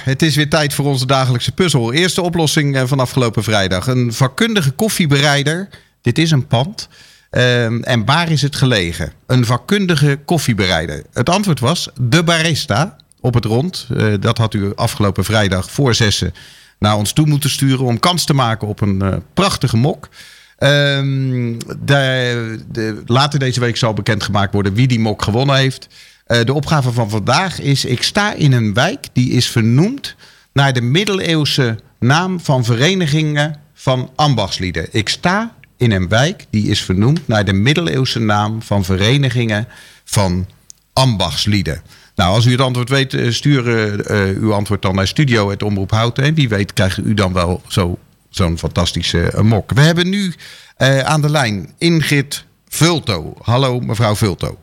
Het is weer tijd voor onze dagelijkse puzzel. Eerste oplossing eh, van afgelopen vrijdag. Een vakkundige koffiebereider. Dit is een pand. Ehm, en waar is het gelegen? Een vakkundige koffiebereider. Het antwoord was de barista op het rond. Eh, dat had u afgelopen vrijdag voor zessen naar ons toe moeten sturen... om kans te maken op een eh, prachtige mok. Ehm, de, later deze week zal bekendgemaakt worden wie die mok gewonnen heeft. Eh, de opgave van vandaag is: ik sta in een wijk die is vernoemd naar de middeleeuwse naam van verenigingen van ambachtslieden. Ik sta in een wijk die is vernoemd naar de middeleeuwse naam van verenigingen van ambachtslieden. Nou, als u het antwoord weet, eh, stuur eh, uw antwoord dan naar studio het Omroep Houten. En wie weet krijgt u dan wel zo, zo'n fantastische mok. We hebben nu aan de lijn Ingrid Vulto. Hallo mevrouw Vulto.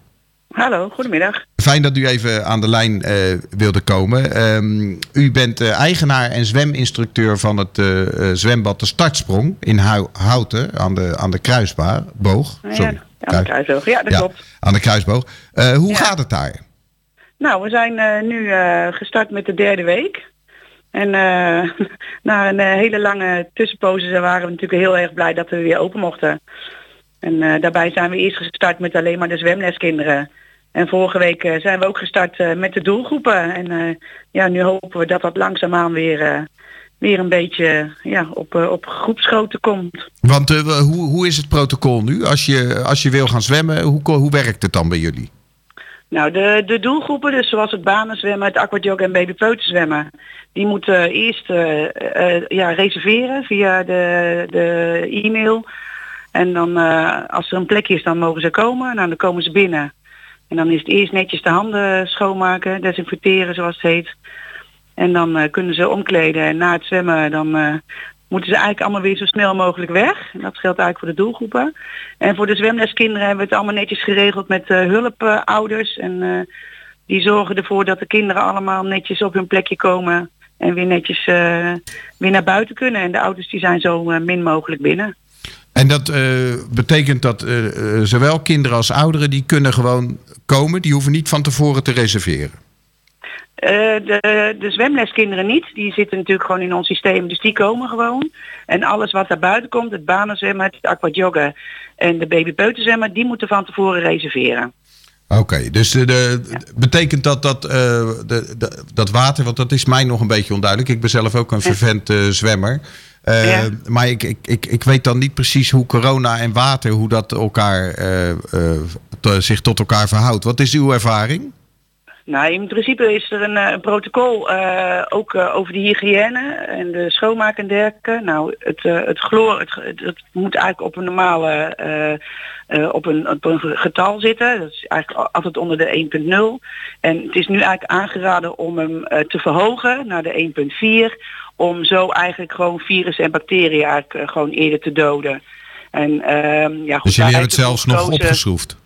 Hallo, goedemiddag. Fijn dat u even aan de lijn eh, wilde komen. Ehm, u bent eh, eigenaar en zweminstructeur van het eh, zwembad De Startsprong in Houten aan de, aan de Kruisboog. Ja, Sorry, aan de kruisboog. Ja, dat Ja, klopt. aan de Kruisboog. Hoe Ja. gaat het daar? Nou, we zijn nu gestart met de derde week. En na een hele lange tussenpose waren we natuurlijk heel erg blij dat we weer open mochten. En daarbij zijn we eerst gestart met alleen maar de zwemleskinderen. En vorige week eh, zijn we ook gestart eh, met de doelgroepen. En eh, ja, nu hopen we dat dat langzaamaan weer, weer een beetje ja, op, op groepsgrootte komt. Want hoe, hoe is het protocol nu? Als je, als je wil gaan zwemmen, hoe, hoe werkt het dan bij jullie? Nou, de, de doelgroepen, dus zoals het banenzwemmen, het aquajoggen en babypeuterzwemmen, die moeten eerst ja, reserveren via de, de e-mail. En dan als er een plekje is, dan mogen ze komen. Nou, dan komen ze binnen. En dan is het eerst netjes de handen schoonmaken, desinfecteren zoals het heet. En dan eh, kunnen ze omkleden. En na het zwemmen dan eh, moeten ze eigenlijk allemaal weer zo snel mogelijk weg. En dat geldt eigenlijk voor de doelgroepen. En voor de zwemleskinderen hebben we het allemaal netjes geregeld met eh, hulpouders. en die zorgen ervoor dat de kinderen allemaal netjes op hun plekje komen. En weer netjes weer naar buiten kunnen. En de ouders die zijn zo min mogelijk binnen. En dat eh, betekent dat eh, eh, zowel kinderen als ouderen die kunnen gewoon komen. Die hoeven niet van tevoren te reserveren. De, de zwemleskinderen niet. Die zitten natuurlijk gewoon in ons systeem. Dus die komen gewoon. En alles wat daar buiten komt, het banenzwemmen, het aquajoggen en de babypeuterzwemmen, die moeten van tevoren reserveren. Oké, dus de, de, betekent dat dat, de, dat water, want dat is mij nog een beetje onduidelijk. Ik ben zelf ook een vervent zwemmer. Eh, Ja. Maar ik, ik, ik, ik weet dan niet precies hoe corona en water, hoe dat elkaar, eh, eh, zich tot elkaar verhoudt. Wat is uw ervaring? Nou, in principe is er een, een protocol ook over de hygiëne en de schoonmaak en dergelijke. Nou, het, het chloor, het, het, het moet eigenlijk op een normale, op, een, op een getal zitten. Dat is eigenlijk altijd onder de 1.0. En het is nu eigenlijk aangeraden om hem te verhogen naar de 1.4. Om zo eigenlijk gewoon virussen en bacteriën eigenlijk eh, gewoon eerder te doden. En, ehm, ja, goed, Dus jullie hebben het zelfs nog gekozen- opgeschroefd.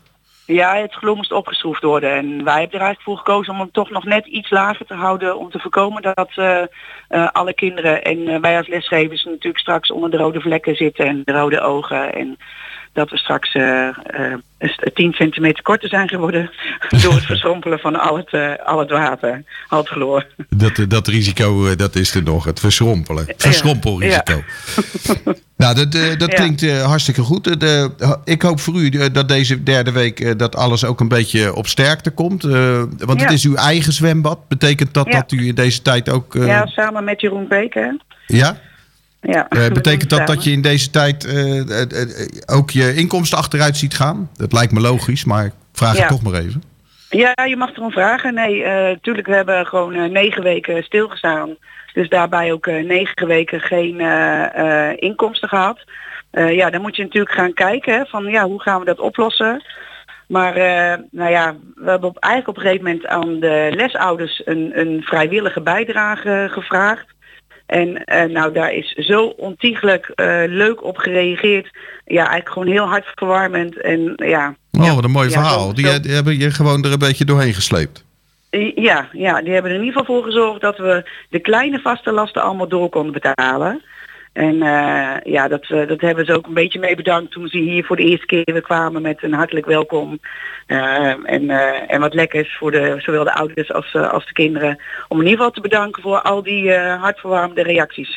ja, het geloof moest opgeschroefd worden. En wij hebben er eigenlijk voor gekozen om hem toch nog net iets lager te houden. Om te voorkomen dat eh, eh, alle kinderen en wij als lesgevers natuurlijk straks onder de rode vlekken zitten en de rode ogen. En dat we straks eh, eh, een 10 centimeter korter zijn geworden door het verschrompelen van al het, eh, al het water, al het chloor. Dat, dat risico, eh, dat is er nog. Het verschrompelen. Het verschrompelrisico. Nou, dat, eh, dat Ja. klinkt eh, hartstikke goed. Eh, de- ik hoop voor u eh, dat deze derde week eh, dat alles ook een beetje op sterkte komt. Eh, want het Ja. is uw eigen zwembad. Betekent dat Ja. dat u in deze tijd ook... eh, ja, samen met Jeroen Beek, hè? ja? Ja. Eh, betekent dat dat je in deze tijd eh, eh, ook je inkomsten achteruit ziet gaan? Dat lijkt me logisch, maar ik vraag Ja. het toch maar even. Ja, je mag erom vragen. Nee, eh tuurlijk, we hebben gewoon negen weken stilgestaan. Dus daarbij ook negen weken geen inkomsten gehad. Eh, ja, dan moet je natuurlijk gaan kijken hè, van ja, hoe gaan we dat oplossen. Maar nou ja, we hebben op, eigenlijk op een gegeven moment aan de lesouders een, een vrijwillige bijdrage gevraagd. En eh, nou, daar is zo ontiegelijk eh, leuk op gereageerd. Ja, eigenlijk gewoon heel hartverwarmend. En ja, Oh, wat een mooi Ja, verhaal. Die, zo- die hebben je gewoon er een beetje doorheen gesleept. Ja, ja, die hebben er in ieder geval voor gezorgd dat we de kleine vaste lasten allemaal door konden betalen. En eh, ja, dat, eh, dat hebben ze ook een beetje mee bedankt toen ze hier voor de eerste keer weer kwamen met een hartelijk welkom. Eh, en, en wat lekkers voor de, zowel de ouders als, als de kinderen. Om in ieder geval te bedanken voor al die hartverwarmende reacties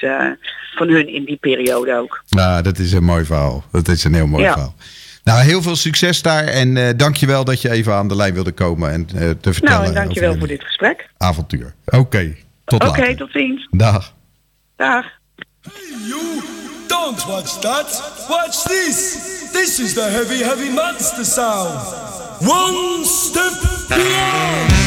van hun in die periode ook. Nou, dat is een mooi verhaal. Dat is een heel mooi Ja. verhaal. Nou, heel veel succes daar. En eh dankjewel dat je even aan de lijn wilde komen en te vertellen Nou, en dankjewel voor dit gesprek. avontuur. Oké, tot Oké, later. tot ziens. Dag. Dag. Don't watch that. Watch this. This is the heavy, heavy monster sound. One step beyond.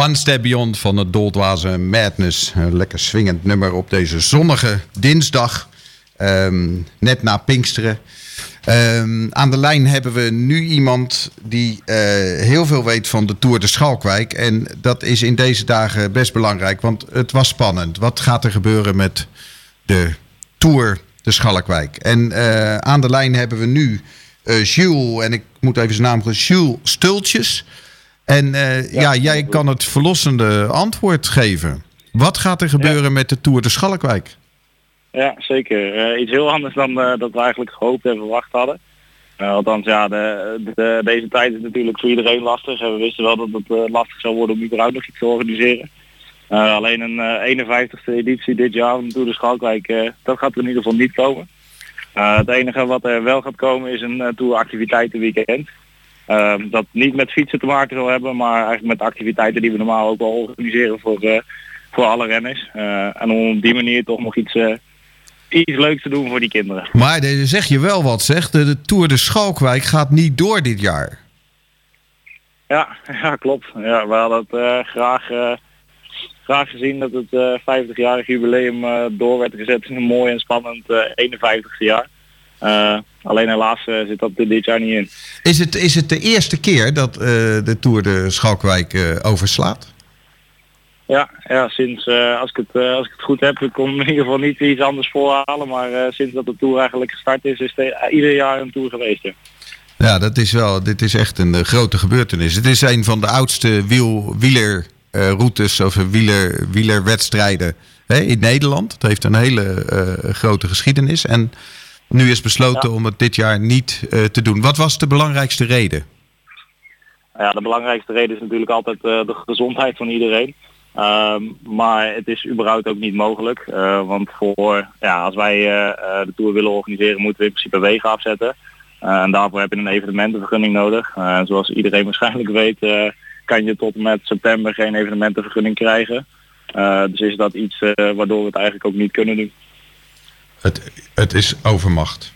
One Step Beyond van het Doldwaze Madness. Een lekker swingend nummer op deze zonnige dinsdag. Ehm, net na Pinksteren. Ehm, aan de lijn hebben we nu iemand die eh, heel veel weet van de Tour de Schalkwijk. En dat is in deze dagen best belangrijk, want het was spannend. Wat gaat er gebeuren met de Tour de Schalkwijk? En eh, aan de lijn hebben we nu eh Jules, en ik moet even zijn naam zeggen, Jules Stultjes. En eh, ja, jij kan het verlossende antwoord geven. Wat gaat er gebeuren met de Tour de Schalkwijk? Ja, zeker. Eh, iets heel anders dan eh, dat we eigenlijk gehoopt en verwacht hadden. Althans, ja, de, de- deze tijd is natuurlijk voor iedereen lastig. En we wisten wel dat het lastig zou worden om überhaupt nog iets te organiseren. Alleen een eh 51ste editie dit jaar van de Tour de Schalkwijk, dat gaat er in ieder geval niet komen. Het enige wat er wel gaat komen is een tour activiteitenweekend. Ehm, dat niet met fietsen te maken zal hebben, maar eigenlijk met activiteiten die we normaal ook wel organiseren voor, eh, voor alle renners. Eh, en om op die manier toch nog iets, eh, iets leuks te doen voor die kinderen. Maar de- zeg je wel wat, zeg. De, de Tour de Schalkwijk gaat niet door dit jaar. Ja, ja klopt. Ja, we hadden het graag, graag gezien dat het eh 50-jarig jubileum door werd gezet in een mooi en spannend eh 51ste jaar. Eh, alleen helaas eh, zit dat dit jaar niet in. Is het, is het de eerste keer dat eh, de Tour de Schalkwijk overslaat? Ja, ja sinds, als, ik het, als ik het goed heb, ik kon in ieder geval niet iets anders voorhalen, maar sinds dat de Tour eigenlijk gestart is, is het ieder jaar een Tour geweest. Ja. Ja, dat is wel, dit is echt een grote gebeurtenis. Het is een van de oudste wiel, wielerroutes of wieler, wielerwedstrijden hè, in Nederland. Het heeft een hele grote geschiedenis. En nu is besloten om het dit jaar niet eh, te doen. Wat was de belangrijkste reden? Ja, de belangrijkste reden is natuurlijk altijd eh, de gezondheid van iedereen. Ehm, maar het is überhaupt ook niet mogelijk. Eh, want voor, ja, als wij de Tour willen organiseren, moeten we in principe wegen afzetten. En daarvoor heb je een evenementenvergunning nodig. Zoals iedereen waarschijnlijk weet, kan je tot en met september geen evenementenvergunning krijgen. Dus is dat iets waardoor we het eigenlijk ook niet kunnen doen. Het, het is overmacht.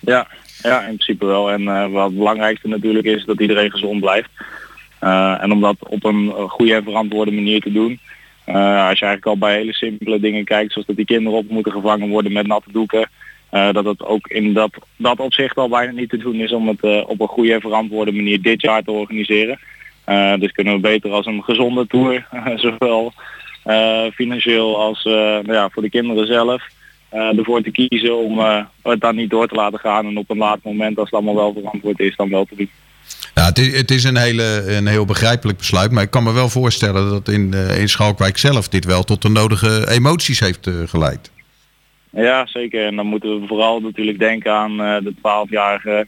Ja, ja, in principe wel. En eh, wat het belangrijkste natuurlijk is dat iedereen gezond blijft. Eh, en om dat op een eh, goede en verantwoorde manier te doen. als je eigenlijk al bij hele simpele dingen kijkt, zoals dat die kinderen op moeten gevangen worden met natte doeken. dat het ook in dat, dat opzicht al bijna niet te doen is om het op een goede en verantwoorde manier dit jaar te organiseren. Dus kunnen we beter als een gezonde tour, zowel financieel als nou ja, voor de kinderen zelf, eh, ervoor te kiezen om eh, het dan niet door te laten gaan en op een laat moment, als het allemaal wel verantwoord is, dan wel te doen. Ja, het is, het is een, hele, een heel begrijpelijk besluit. Maar ik kan me wel voorstellen dat in, eh, in Schalkwijk zelf dit wel tot de nodige emoties heeft geleid. Ja, zeker. En dan moeten we vooral natuurlijk denken aan de 12-jarige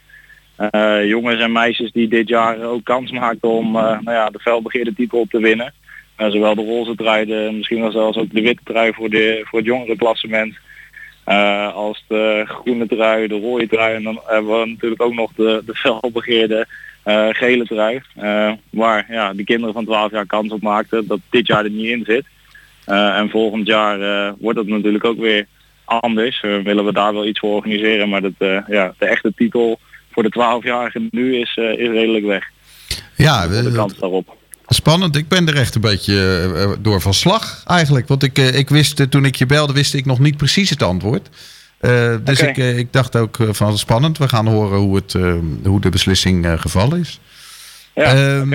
eh, jongens en meisjes die dit jaar ook kans maakten om nou ja, de felbegeerde titel op te winnen. Zowel de roze trui, de, misschien wel zelfs ook de witte trui voor, de, voor het jongere eh, als de groene trui, de rode trui. En dan hebben we natuurlijk ook nog de, de felbegeerde eh, gele trui. eh, waar ja, de kinderen van 12 jaar kans op maakten dat dit jaar er niet in zit. En volgend jaar wordt het natuurlijk ook weer anders. Willen we daar wel iets voor organiseren. Maar dat, ja, de echte titel voor de 12-jarigen nu is, is redelijk weg. Ja, de eh, kans daarop. Spannend. Ik ben er echt een beetje eh, eh, door van slag eigenlijk. Want ik, eh, ik wist, toen ik je belde, wist ik nog niet precies het antwoord. Dus ik, ik dacht ook van spannend. We gaan horen hoe, het, hoe de beslissing gevallen is. Ja, Ehm.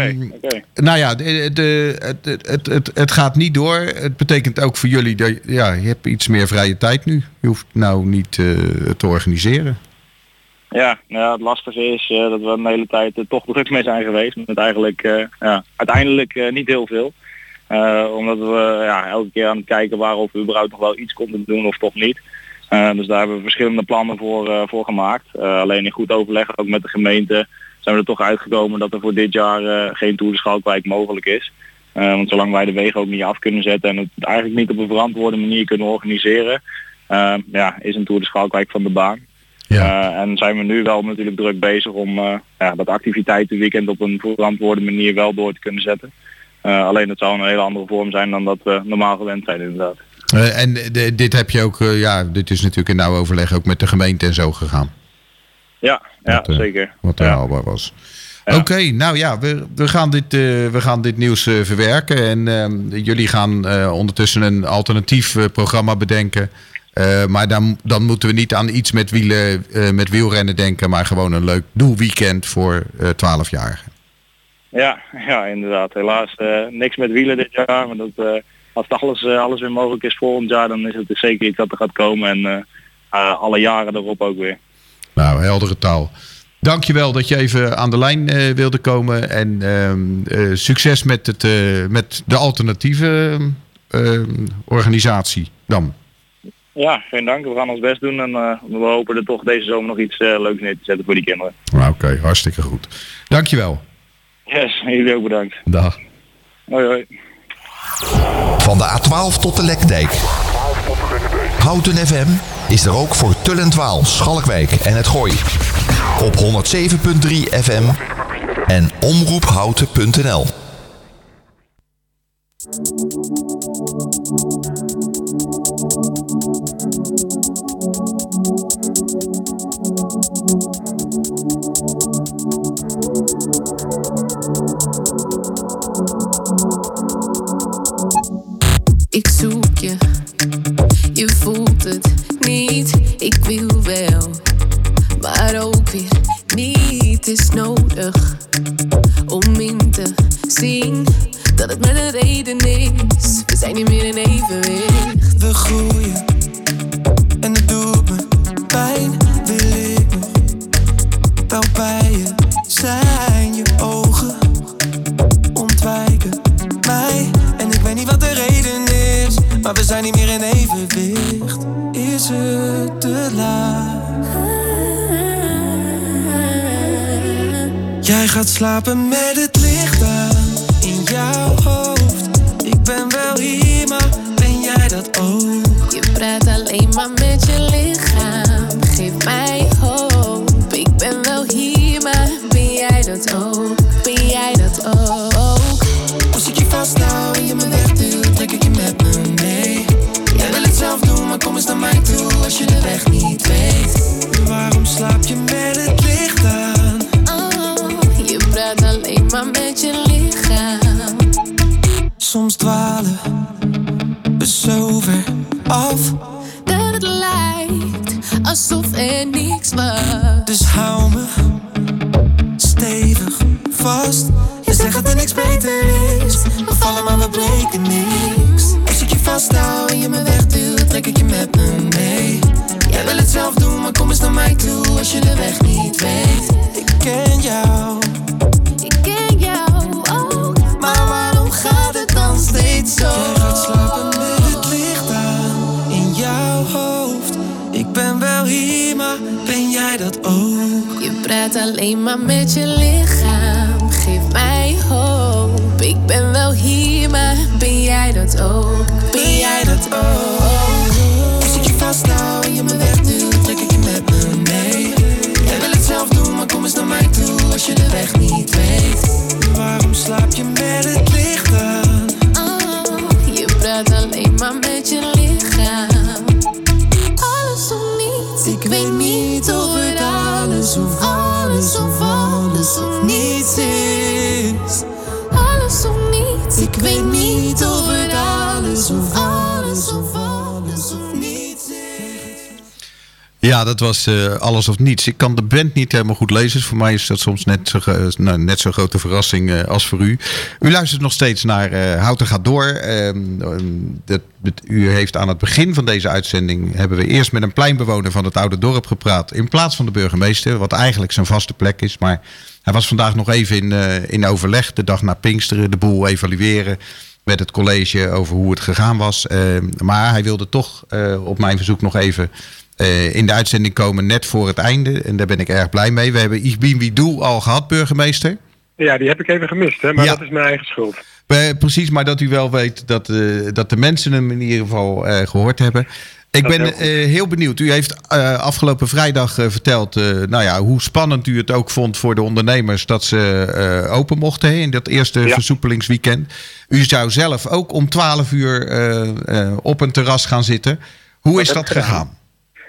Nou ja, de, de, het, het, het, gaat niet door. Het betekent ook voor jullie dat ja, je hebt iets meer vrije tijd nu. Je hoeft nou niet te organiseren. Ja, nou ja, het lastige is eh, dat we een hele tijd er toch druk mee zijn geweest. Met eigenlijk eh, ja, uiteindelijk niet heel veel. Omdat we ja, elke keer aan het kijken waren of we überhaupt nog wel iets konden doen of toch niet. Dus daar hebben we verschillende plannen voor, voor gemaakt. Alleen in goed overleg ook met de gemeente zijn we er toch uitgekomen dat er voor dit jaar geen Tour de Schalkwijk mogelijk is. Want zolang wij de wegen ook niet af kunnen zetten en het eigenlijk niet op een verantwoorde manier kunnen organiseren, ja, is een Tour de van de baan. Eh, en zijn we nu wel natuurlijk druk bezig om eh, ja, dat activiteitenweekend op een verantwoorde manier wel door te kunnen zetten. Eh, alleen het zou een hele andere vorm zijn dan dat we normaal gewend zijn inderdaad. En de- dit heb je ook, ja, dit is natuurlijk in nauw overleg ook met de gemeente en zo gegaan. Ja, ja Wat, zeker. Wat er haalbaar was. Oké, nou ja, we, we, gaan dit, eh, we gaan dit nieuws verwerken. En ehm, jullie gaan ondertussen een alternatief programma bedenken. Eh, maar dan, dan moeten we niet aan iets met, wielen, eh, met wielrennen denken, maar gewoon een leuk doelweekend voor eh 12-jarigen. Ja, ja, inderdaad. Helaas niks met wielen dit jaar. Maar dat, als het alles, alles weer mogelijk is volgend jaar, dan is het dus zeker iets dat er gaat komen. En alle jaren erop ook weer. Nou, heldere taal. Dankjewel dat je even aan de lijn wilde komen. En ehm, eh, succes met, het, met de alternatieve eh, organisatie dan. Ja, geen dank. We gaan ons best doen. En eh, we hopen er toch deze zomer nog iets eh, leuks neer te zetten voor die kinderen. Nou, Oké, hartstikke goed. Dankjewel. Yes, jullie ook bedankt. Dag. Hoi hoi. Van de A12 tot de Lekdijk. Houten FM is er ook voor Tullentwaal, Schalkwijk en het Gooi. Op 107.3 FM en omroephouten.nl. Ik zoek Ik weet niet of het alles of alles of alles of niets is. Alles of niets. Ik weet niet of Ja, dat was eh, alles of niets. Ik kan de band niet helemaal goed lezen. Voor mij is dat soms net zo, ge- nou, net zo'n grote verrassing eh, als voor u. U luistert nog steeds naar eh Houten gaat door. Ehm, ehm, dat, u heeft aan het begin van deze uitzending... hebben we eerst met een pleinbewoner van het oude dorp gepraat... in plaats van de burgemeester, wat eigenlijk zijn vaste plek is. Maar hij was vandaag nog even in, eh, in overleg, de dag na Pinksteren... de boel evalueren met het college over hoe het gegaan was. Ehm, maar hij wilde toch eh, op mijn verzoek nog even eh, in de uitzending komen net voor het einde. En daar ben ik erg blij mee. We hebben Igbin Widoel al gehad, burgemeester. Ja, die heb ik even gemist, hè? maar Ja. dat is mijn eigen schuld. Eh, precies, maar dat u wel weet dat, eh, dat de mensen hem in ieder geval eh, gehoord hebben. Ik Dat ben heel heel benieuwd. U heeft afgelopen vrijdag verteld nou ja, hoe spannend u het ook vond voor de ondernemers dat ze open mochten hè, in dat eerste Ja. versoepelingsweekend. U zou zelf ook om 12 uur op een terras gaan zitten. Hoe is dat gegaan?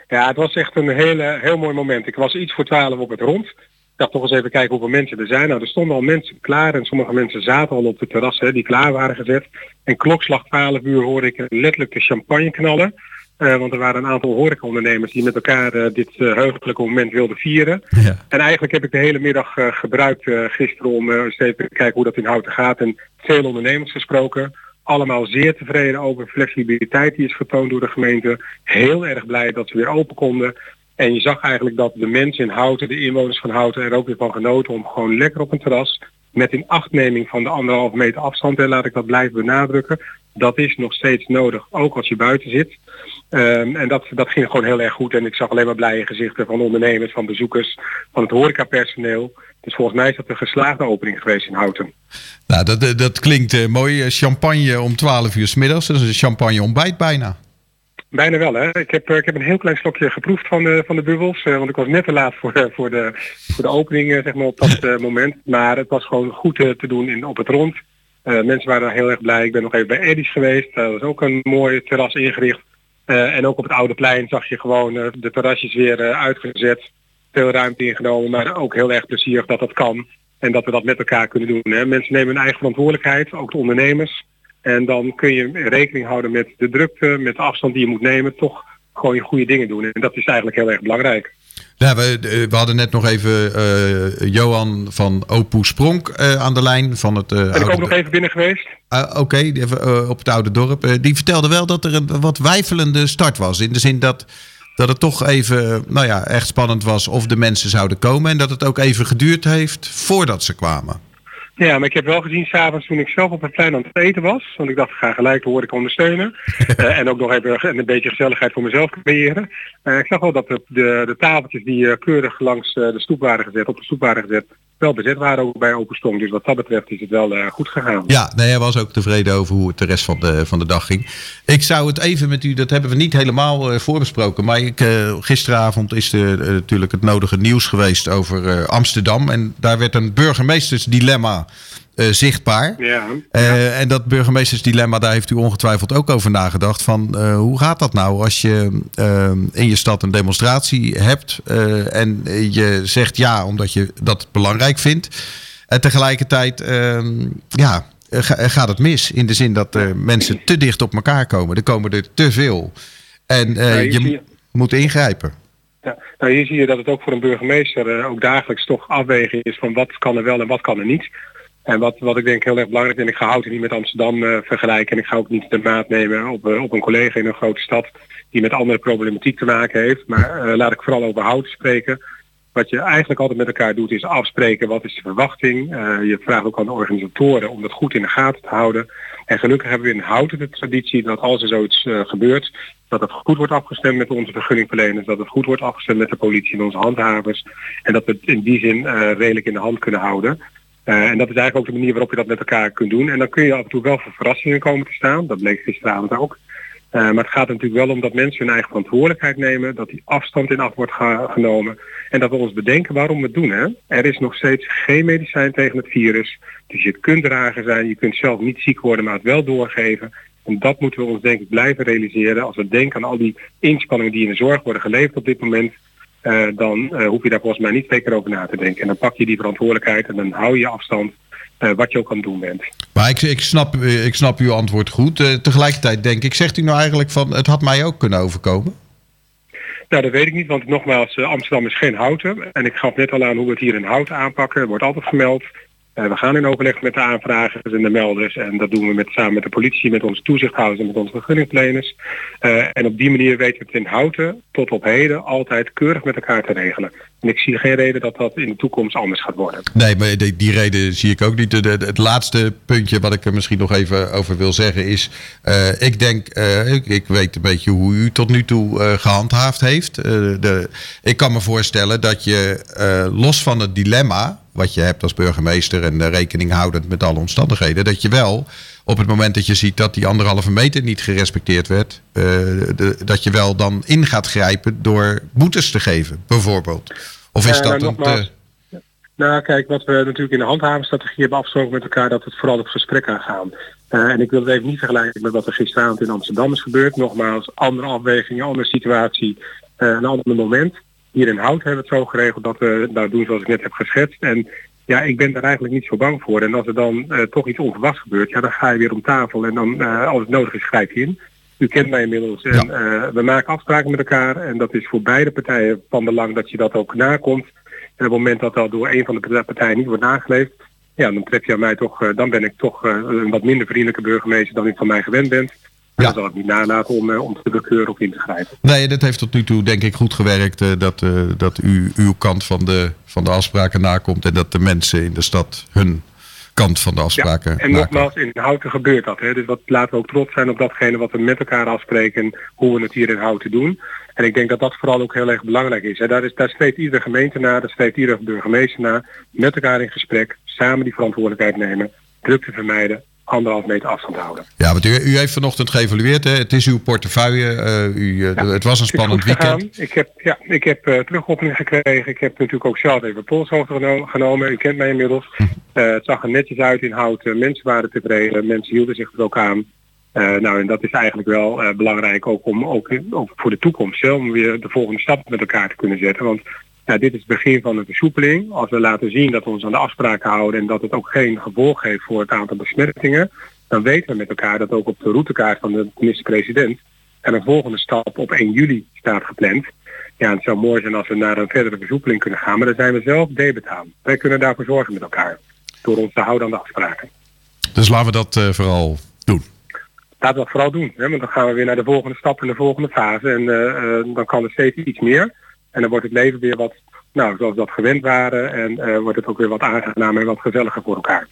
Ja, het was echt een hele, heel mooi moment. Ik was iets voor twaalf op het rond. Ik dacht toch eens even kijken hoeveel mensen er zijn. Nou, er stonden al mensen klaar en sommige mensen zaten al op de terras hè, die klaar waren gezet. En klokslag 12 uur hoorde ik letterlijk de champagne knallen. Eh, want er waren een aantal horecaondernemers die met elkaar eh, dit heugelijke moment wilden vieren. En eigenlijk heb ik de hele middag gebruikt gisteren om eens even te kijken hoe dat in Houten gaat. En veel ondernemers gesproken. Allemaal zeer tevreden over flexibiliteit die is vertoond door de gemeente. Heel erg blij dat ze weer open konden. En je zag eigenlijk dat de mensen in Houten, de inwoners van Houten, er ook weer van genoten om gewoon lekker op een terras met in achtneming van de anderhalve meter afstand, en laat ik dat blijven benadrukken, dat is nog steeds nodig, ook als je buiten zit. Ehm, en dat, dat ging gewoon heel erg goed. En ik zag alleen maar blije gezichten van ondernemers, van bezoekers, van het horecapersoneel. Dus volgens mij is dat een geslaagde opening geweest in Houten. Nou, dat, dat- dat klinkt eh, mooi. Eh, Champagne om 12 uur s middags. Dat is een champagne ontbijt bijna. Bijna wel, hè. Ik heb, eh, ik heb een heel klein slokje geproefd van de, van de bubbels. eh, want ik was net te laat voor de, voor de, voor de opening, eh, zeg maar, op dat eh, moment. Maar het was gewoon goed eh, te doen in, op het rond. Eh, mensen waren heel erg blij. Ik ben nog even bij Eddie's geweest. Daar was ook een mooi terras ingericht. Eh, en ook op het Oude Plein zag je gewoon eh, de terrasjes weer eh, uitgezet. Veel ruimte ingenomen, maar ook heel erg plezierig dat dat kan. En dat we dat met elkaar kunnen doen. Hè. Mensen nemen hun eigen verantwoordelijkheid, ook de ondernemers. En dan kun je rekening houden met de drukte, met de afstand die je moet nemen. Toch gewoon je goede dingen doen. En dat is eigenlijk heel erg belangrijk. Ja, we, eh, we hadden net nog even eh, Johan van Opus Spronk eh, aan de lijn van het Ben ik ook nog even binnen geweest. Ah, Oké, eh, op het oude dorp. Die vertelde wel dat er een wat wijfelende start was. In de zin dat, dat het toch even, nou ja, echt spannend was of de mensen zouden komen. En dat het ook even geduurd heeft voordat ze kwamen. Ja, maar ik heb wel gezien s'avonds toen ik zelf op het plein aan het eten was. Want ik dacht, ik ga gelijk de horeca ondersteunen. Eh, en ook nog even een beetje gezelligheid voor mezelf creëren. Eh, ik zag wel dat de, de, de tafeltjes die eh, keurig langs de stoep waren gezet, op de stoep waren gezet, wel bezet waren ook bij Open Stong. Dus wat dat betreft is het wel eh, goed gegaan. Ja, nee, hij was ook tevreden over hoe het de rest van de, van de dag ging. Ik zou het even met u, dat hebben we niet helemaal eh, voorbesproken. Maar ik, eh, gisteravond is er natuurlijk het nodige nieuws geweest over Amsterdam. En daar werd een burgemeestersdilemma zichtbaar. Ja. Eh, en dat burgemeestersdilemma, daar heeft u ongetwijfeld ook over nagedacht. Van eh, hoe gaat dat nou als je eh, in je stad een demonstratie hebt eh, en je zegt ja omdat je dat belangrijk vindt. En tegelijkertijd eh, ja, ga- gaat het mis. In de zin dat eh, mensen te dicht op elkaar komen. Er komen er te veel. En eh, hier je moet ingrijpen. Ja, nou hier zie je dat het ook voor een burgemeester eh, ook dagelijks toch afwegen is van wat kan er wel en wat kan er niet. En wat, wat ik denk heel erg belangrijk en ik ga Houten niet met Amsterdam eh, vergelijken en ik ga ook niet de maat nemen op, eh, op een collega in een grote stad die met andere problematiek te maken heeft. Maar eh, laat ik vooral over Houten spreken. Wat je eigenlijk altijd met elkaar doet is afspreken wat is de verwachting. Je vraagt ook aan de organisatoren om dat goed in de gaten te houden. En gelukkig hebben we in Houten de traditie dat als er zoiets gebeurt, dat het goed wordt afgestemd met onze vergunningverleners, dat het goed wordt afgestemd met de politie en onze handhavers. En dat we het in die zin redelijk in de hand kunnen houden. Eh, en dat is eigenlijk ook de manier waarop je dat met elkaar kunt doen. En dan kun je af en toe wel voor verrassingen komen te staan. Dat bleek gisteravond ook. Eh, maar het gaat natuurlijk wel om dat mensen hun eigen verantwoordelijkheid nemen, dat die afstand in acht wordt ge- genomen en dat we ons bedenken waarom we het doen. Hè? Er is nog steeds geen medicijn tegen het virus, dus je kunt drager zijn, je kunt zelf niet ziek worden, maar het wel doorgeven. En dat moeten we ons denk ik blijven realiseren. Als we denken aan al die inspanningen die in de zorg worden geleverd op dit moment, eh, dan eh, hoef je daar volgens mij niet twee keer over na te denken. En dan pak je die verantwoordelijkheid en dan hou je afstand, eh, wat je ook aan het doen bent. Maar ik, ik, snap, ik snap uw antwoord goed. Tegelijkertijd denk ik, zegt u nou eigenlijk van het had mij ook kunnen overkomen? Nou, dat weet ik niet, want nogmaals, Amsterdam is geen houten. En ik gaf net al aan hoe we het hier in houten aanpakken. Er wordt altijd gemeld. Eh, we gaan in overleg met de aanvragers en de melders. En dat doen we met, samen met de politie, met onze toezichthouders en met onze vergunningverleners. Eh, en op die manier weten we het in houten tot op heden altijd keurig met elkaar te regelen. En ik zie geen reden dat dat in de toekomst anders gaat worden. Nee, maar die, die reden zie ik ook niet. De- het laatste puntje wat ik er misschien nog even over wil zeggen is... eh, ik denk, ik, weet een beetje hoe u tot nu toe eh, gehandhaafd heeft. De, ik kan me voorstellen dat je los van het dilemma... wat je hebt als burgemeester en eh, rekening houdend met alle omstandigheden... dat je wel op het moment dat je ziet dat die anderhalve meter niet gerespecteerd werd... eh, de- dat je wel dan in gaat grijpen door boetes te geven, bijvoorbeeld. Of is Eh, dat maar een te... Nou, kijk, wat we natuurlijk in de handhavingsstrategie hebben afgesproken met elkaar, dat het vooral op gesprek aangaan. Eh en ik wil het even niet vergelijken met wat er gisteravond in Amsterdam is gebeurd. Nogmaals, andere afwegingen, andere situatie, eh, een ander moment. Hier in Hout hebben we het zo geregeld dat we nou doen zoals ik net heb geschetst. En ja, ik ben daar eigenlijk niet zo bang voor. En als er dan eh, toch iets onverwachts gebeurt, ja, dan ga je weer om tafel en dan, eh, als het nodig is, grijp je in. U kent mij inmiddels en eh, we maken afspraken met elkaar en dat is voor beide partijen van belang dat je dat ook nakomt. En op het moment dat dat door een van de partijen niet wordt nageleefd, ja, dan tref je aan mij toch, eh, dan ben ik toch eh, een wat minder vriendelijke burgemeester dan u van mij gewend bent. En dan zal ik niet nalaten om, eh, om te bekeuren of in te grijpen. Nee, dat heeft tot nu toe denk ik goed gewerkt. eh, dat, eh, dat u uw kant van de, van de afspraken nakomt. En dat de mensen in de stad hun kant van de afspraken En nakomen. nogmaals, in Houten gebeurt dat. Hè? Dus wat, laten we ook trots zijn op datgene wat we met elkaar afspreken en hoe we het hier in Houten doen. En ik denk dat dat vooral ook heel erg belangrijk is. Hè? Daar, is daar streeft iedere gemeente naar, daar streeft iedere burgemeester naar. Met elkaar in gesprek, samen die verantwoordelijkheid nemen, druk te vermijden, anderhalf meter afstand houden. Ja, want u, u heeft vanochtend geëvalueerd. Hè? Het is uw portefeuille. eh, u, eh, het was een spannend weekend. Ik heb, ja, ik heb terugkoppeling gekregen. Ik heb natuurlijk ook zelf even polshoogte geno- genomen. U kent mij inmiddels. Hm. Het zag er netjes uit in houten. Mensen waren tevreden. Mensen hielden zich er ook aan. Nou, en dat is eigenlijk wel belangrijk ook om ook, ook voor de toekomst, hè, om weer de volgende stap met elkaar te kunnen zetten. Want dit is het begin van een versoepeling. Als we laten zien dat we ons aan de afspraken houden en dat het ook geen gevolg heeft voor het aantal besmettingen, dan weten we met elkaar dat ook op de routekaart van de minister-president en een volgende stap op 1 juli staat gepland. Ja, het zou mooi zijn als we naar een verdere versoepeling kunnen gaan, maar daar zijn we zelf debet aan. Wij kunnen daarvoor zorgen met elkaar, door ons te houden aan de afspraken. Dus laten we dat eh, vooral doen. Laten we dat vooral doen, hè? want dan gaan we weer naar de volgende stap in de volgende fase en eh, eh, dan kan er steeds iets meer. En dan wordt het leven weer wat, nou, zoals we dat gewend waren en eh, wordt het ook weer wat aangenamer en wat gezelliger voor elkaar.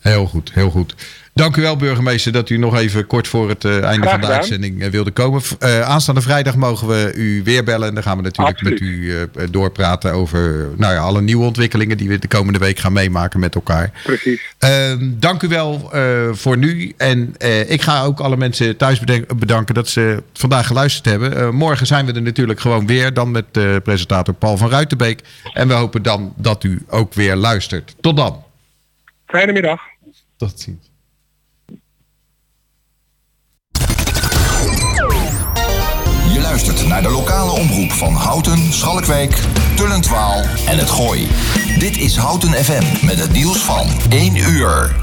Heel goed, heel goed. Dank u wel, burgemeester, dat u nog even kort voor het eh, einde van de uitzending eh, wilde komen. Eh, aanstaande vrijdag mogen we u weer bellen. En dan gaan we natuurlijk met u doorpraten over nou ja, alle nieuwe ontwikkelingen die we de komende week gaan meemaken met elkaar. Precies. Ehm, dank u wel voor nu. En ik ga ook alle mensen thuis bedanken dat ze vandaag geluisterd hebben. Morgen zijn we er natuurlijk gewoon weer. Dan met presentator Paul van Ruitenbeek. En we hopen dan dat u ook weer luistert. Tot dan. Fijne middag. Tot ziens. Luistert naar de lokale omroep van Houten, Schalkwijk, Tullentwaal en het Gooi. Dit is Houten FM met het nieuws van 1 uur.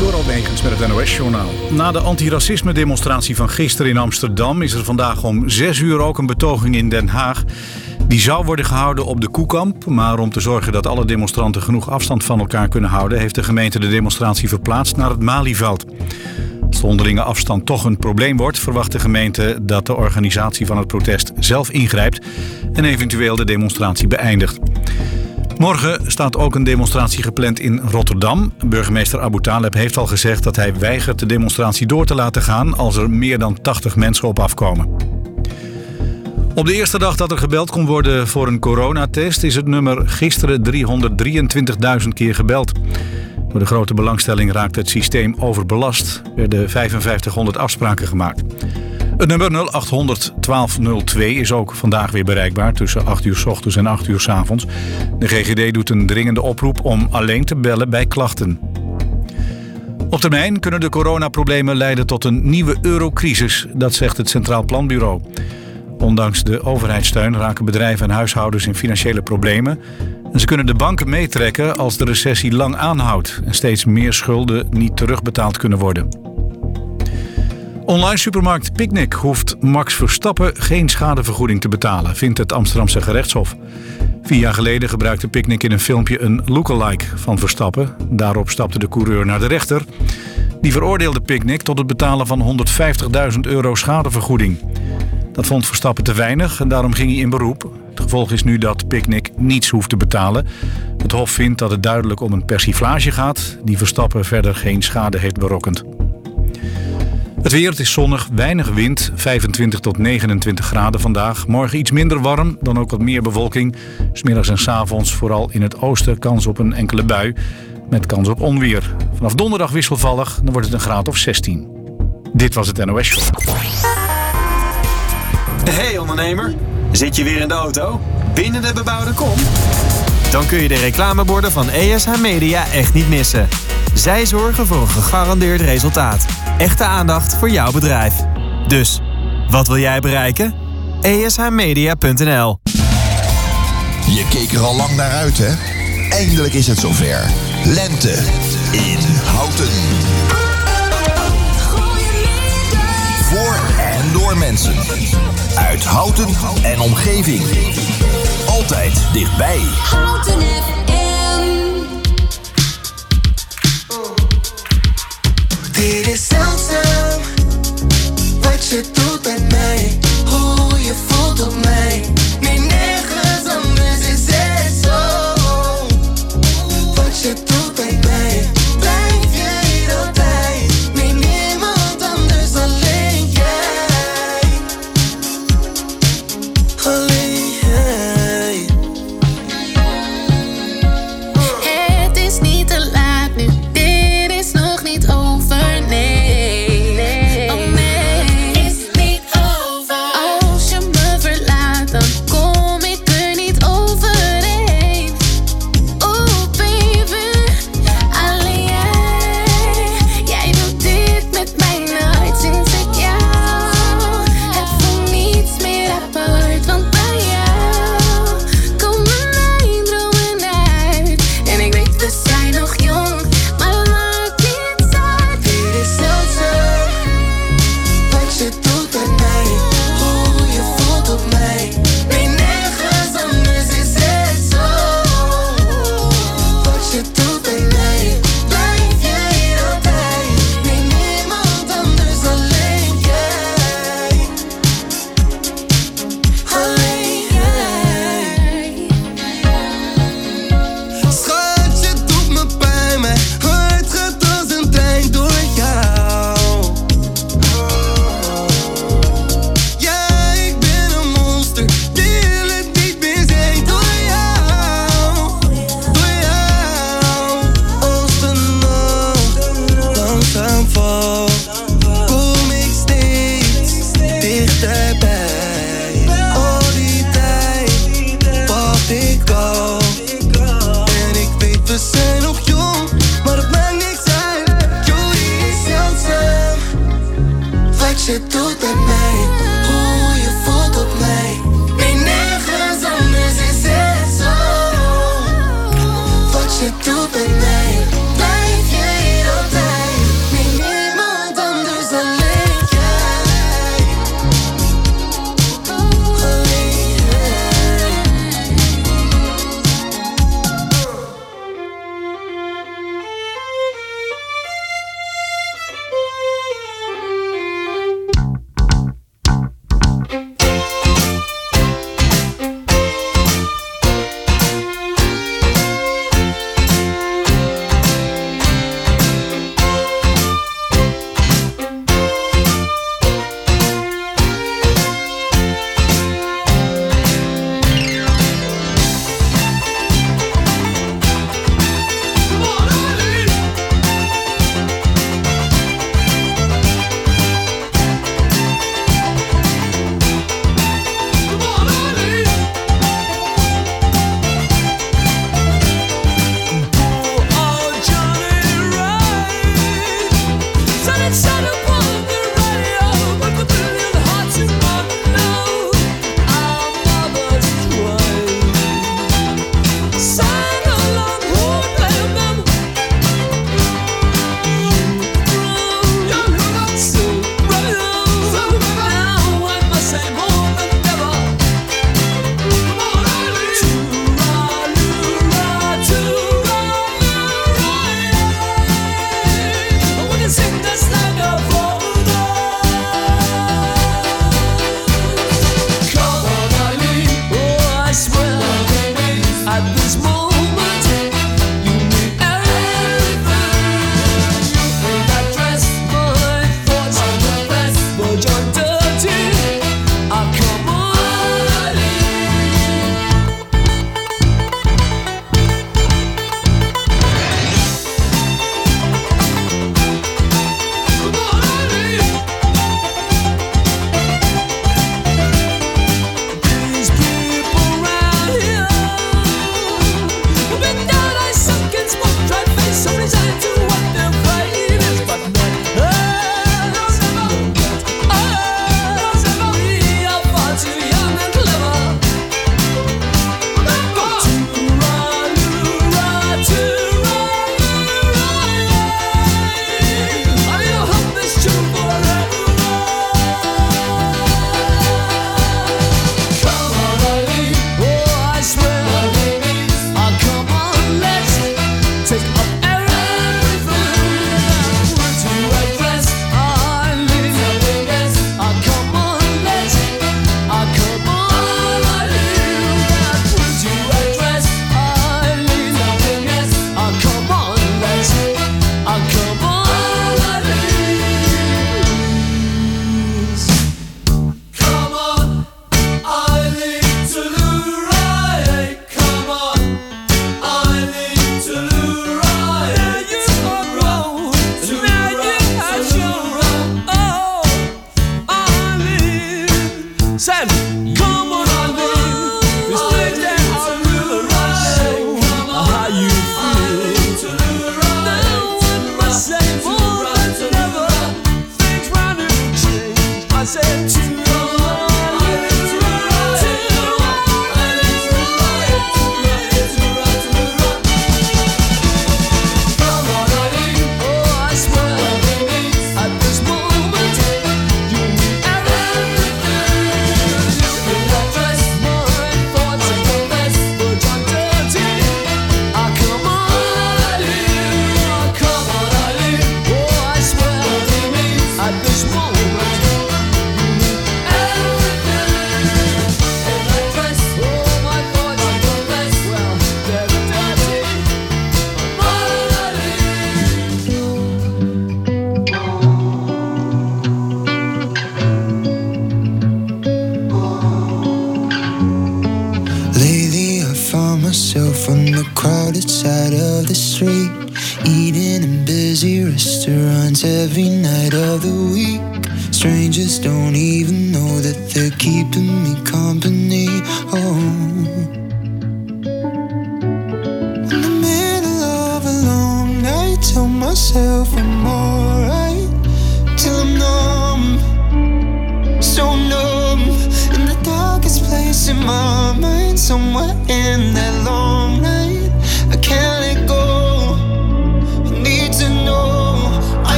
Door Almegens met het NOS-journaal. Na de antiracisme-demonstratie van gisteren in Amsterdam... is er vandaag om 6 uur ook een betoging in Den Haag. Die zou worden gehouden op de Koekamp. Maar om te zorgen dat alle demonstranten genoeg afstand van elkaar kunnen houden... heeft de gemeente de demonstratie verplaatst naar het Malieveld. Onderlinge afstand toch een probleem wordt... verwacht de gemeente dat de organisatie van het protest zelf ingrijpt... en eventueel de demonstratie beëindigt. Morgen staat ook een demonstratie gepland in Rotterdam. Burgemeester Abu Taleb heeft al gezegd dat hij weigert de demonstratie door te laten gaan als er meer dan 80 mensen op afkomen. Op de eerste dag dat er gebeld kon worden voor een coronatest is het nummer gisteren 323.000 keer gebeld. Door de grote belangstelling raakte het systeem overbelast. Er werden 5500 afspraken gemaakt. Het nummer 0800 1202 is ook vandaag weer bereikbaar tussen 8 uur s ochtends en 8 uur s avonds. De GGD doet een dringende oproep om alleen te bellen bij klachten. Op termijn kunnen de coronaproblemen leiden tot een nieuwe eurocrisis, dat zegt het Centraal Planbureau. Ondanks de overheidssteun raken bedrijven en huishoudens in financiële problemen. En ze kunnen de banken meetrekken als de recessie lang aanhoudt en steeds meer schulden niet terugbetaald kunnen worden. Online supermarkt Picnic hoeft Max Verstappen geen schadevergoeding te betalen, vindt het Amsterdamse gerechtshof. Vier jaar geleden gebruikte Picnic in een filmpje een lookalike van Verstappen. Daarop stapte de coureur naar de rechter. Die veroordeelde Picnic tot het betalen van 150.000 euro schadevergoeding. Dat vond Verstappen te weinig en daarom ging hij in beroep. Het gevolg is nu dat Picnic niets hoeft te betalen. Het Hof vindt dat het duidelijk om een persiflage gaat, die Verstappen verder geen schade heeft berokkend. Het weer, het is zonnig, weinig wind, 25 tot 29 graden vandaag. Morgen iets minder warm, dan ook wat meer bewolking. Smiddags en 's avonds vooral in het oosten kans op een enkele bui. Met kans op onweer. Vanaf donderdag wisselvallig, dan wordt het een graad of 16. Dit was het NOS Show. Hey ondernemer, zit je weer in de auto? Binnen de bebouwde kom? Dan kun je de reclameborden van ESH Media echt niet missen. Zij zorgen voor een gegarandeerd resultaat. Echte aandacht voor jouw bedrijf. Dus, wat wil jij bereiken? ESHmedia.nl Je keek er al lang naar uit, hè? Eindelijk is het zover. Lente in Houten. Mensen. Uit Houten en omgeving. Altijd dichtbij. Houten FM. Dit is zeldzaam wat je doet met mij, hoe je voelt op mij.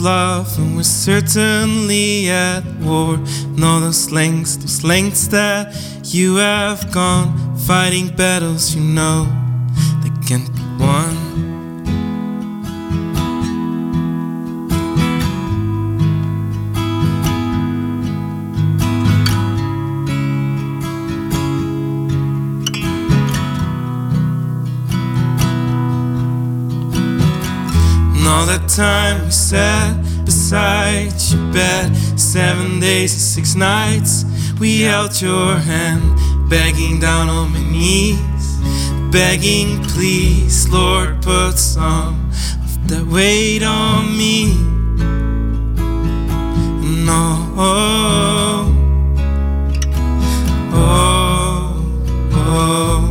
love, and we're certainly at war. And all those lengths, those lengths that you have gone, fighting battles you know that can't be won. time we sat beside your bed. Seven days and six nights, we held your hand, begging down on my knees, begging, please, Lord, put some of that weight on me. No. Oh, oh, oh.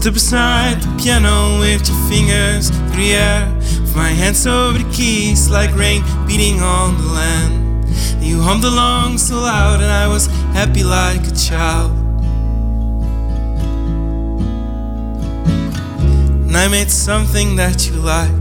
Stood beside the piano, with your fingers through the air. With my hands over the keys, like rain beating on the land. You hummed along so loud, and I was happy like a child. And I made something that you liked.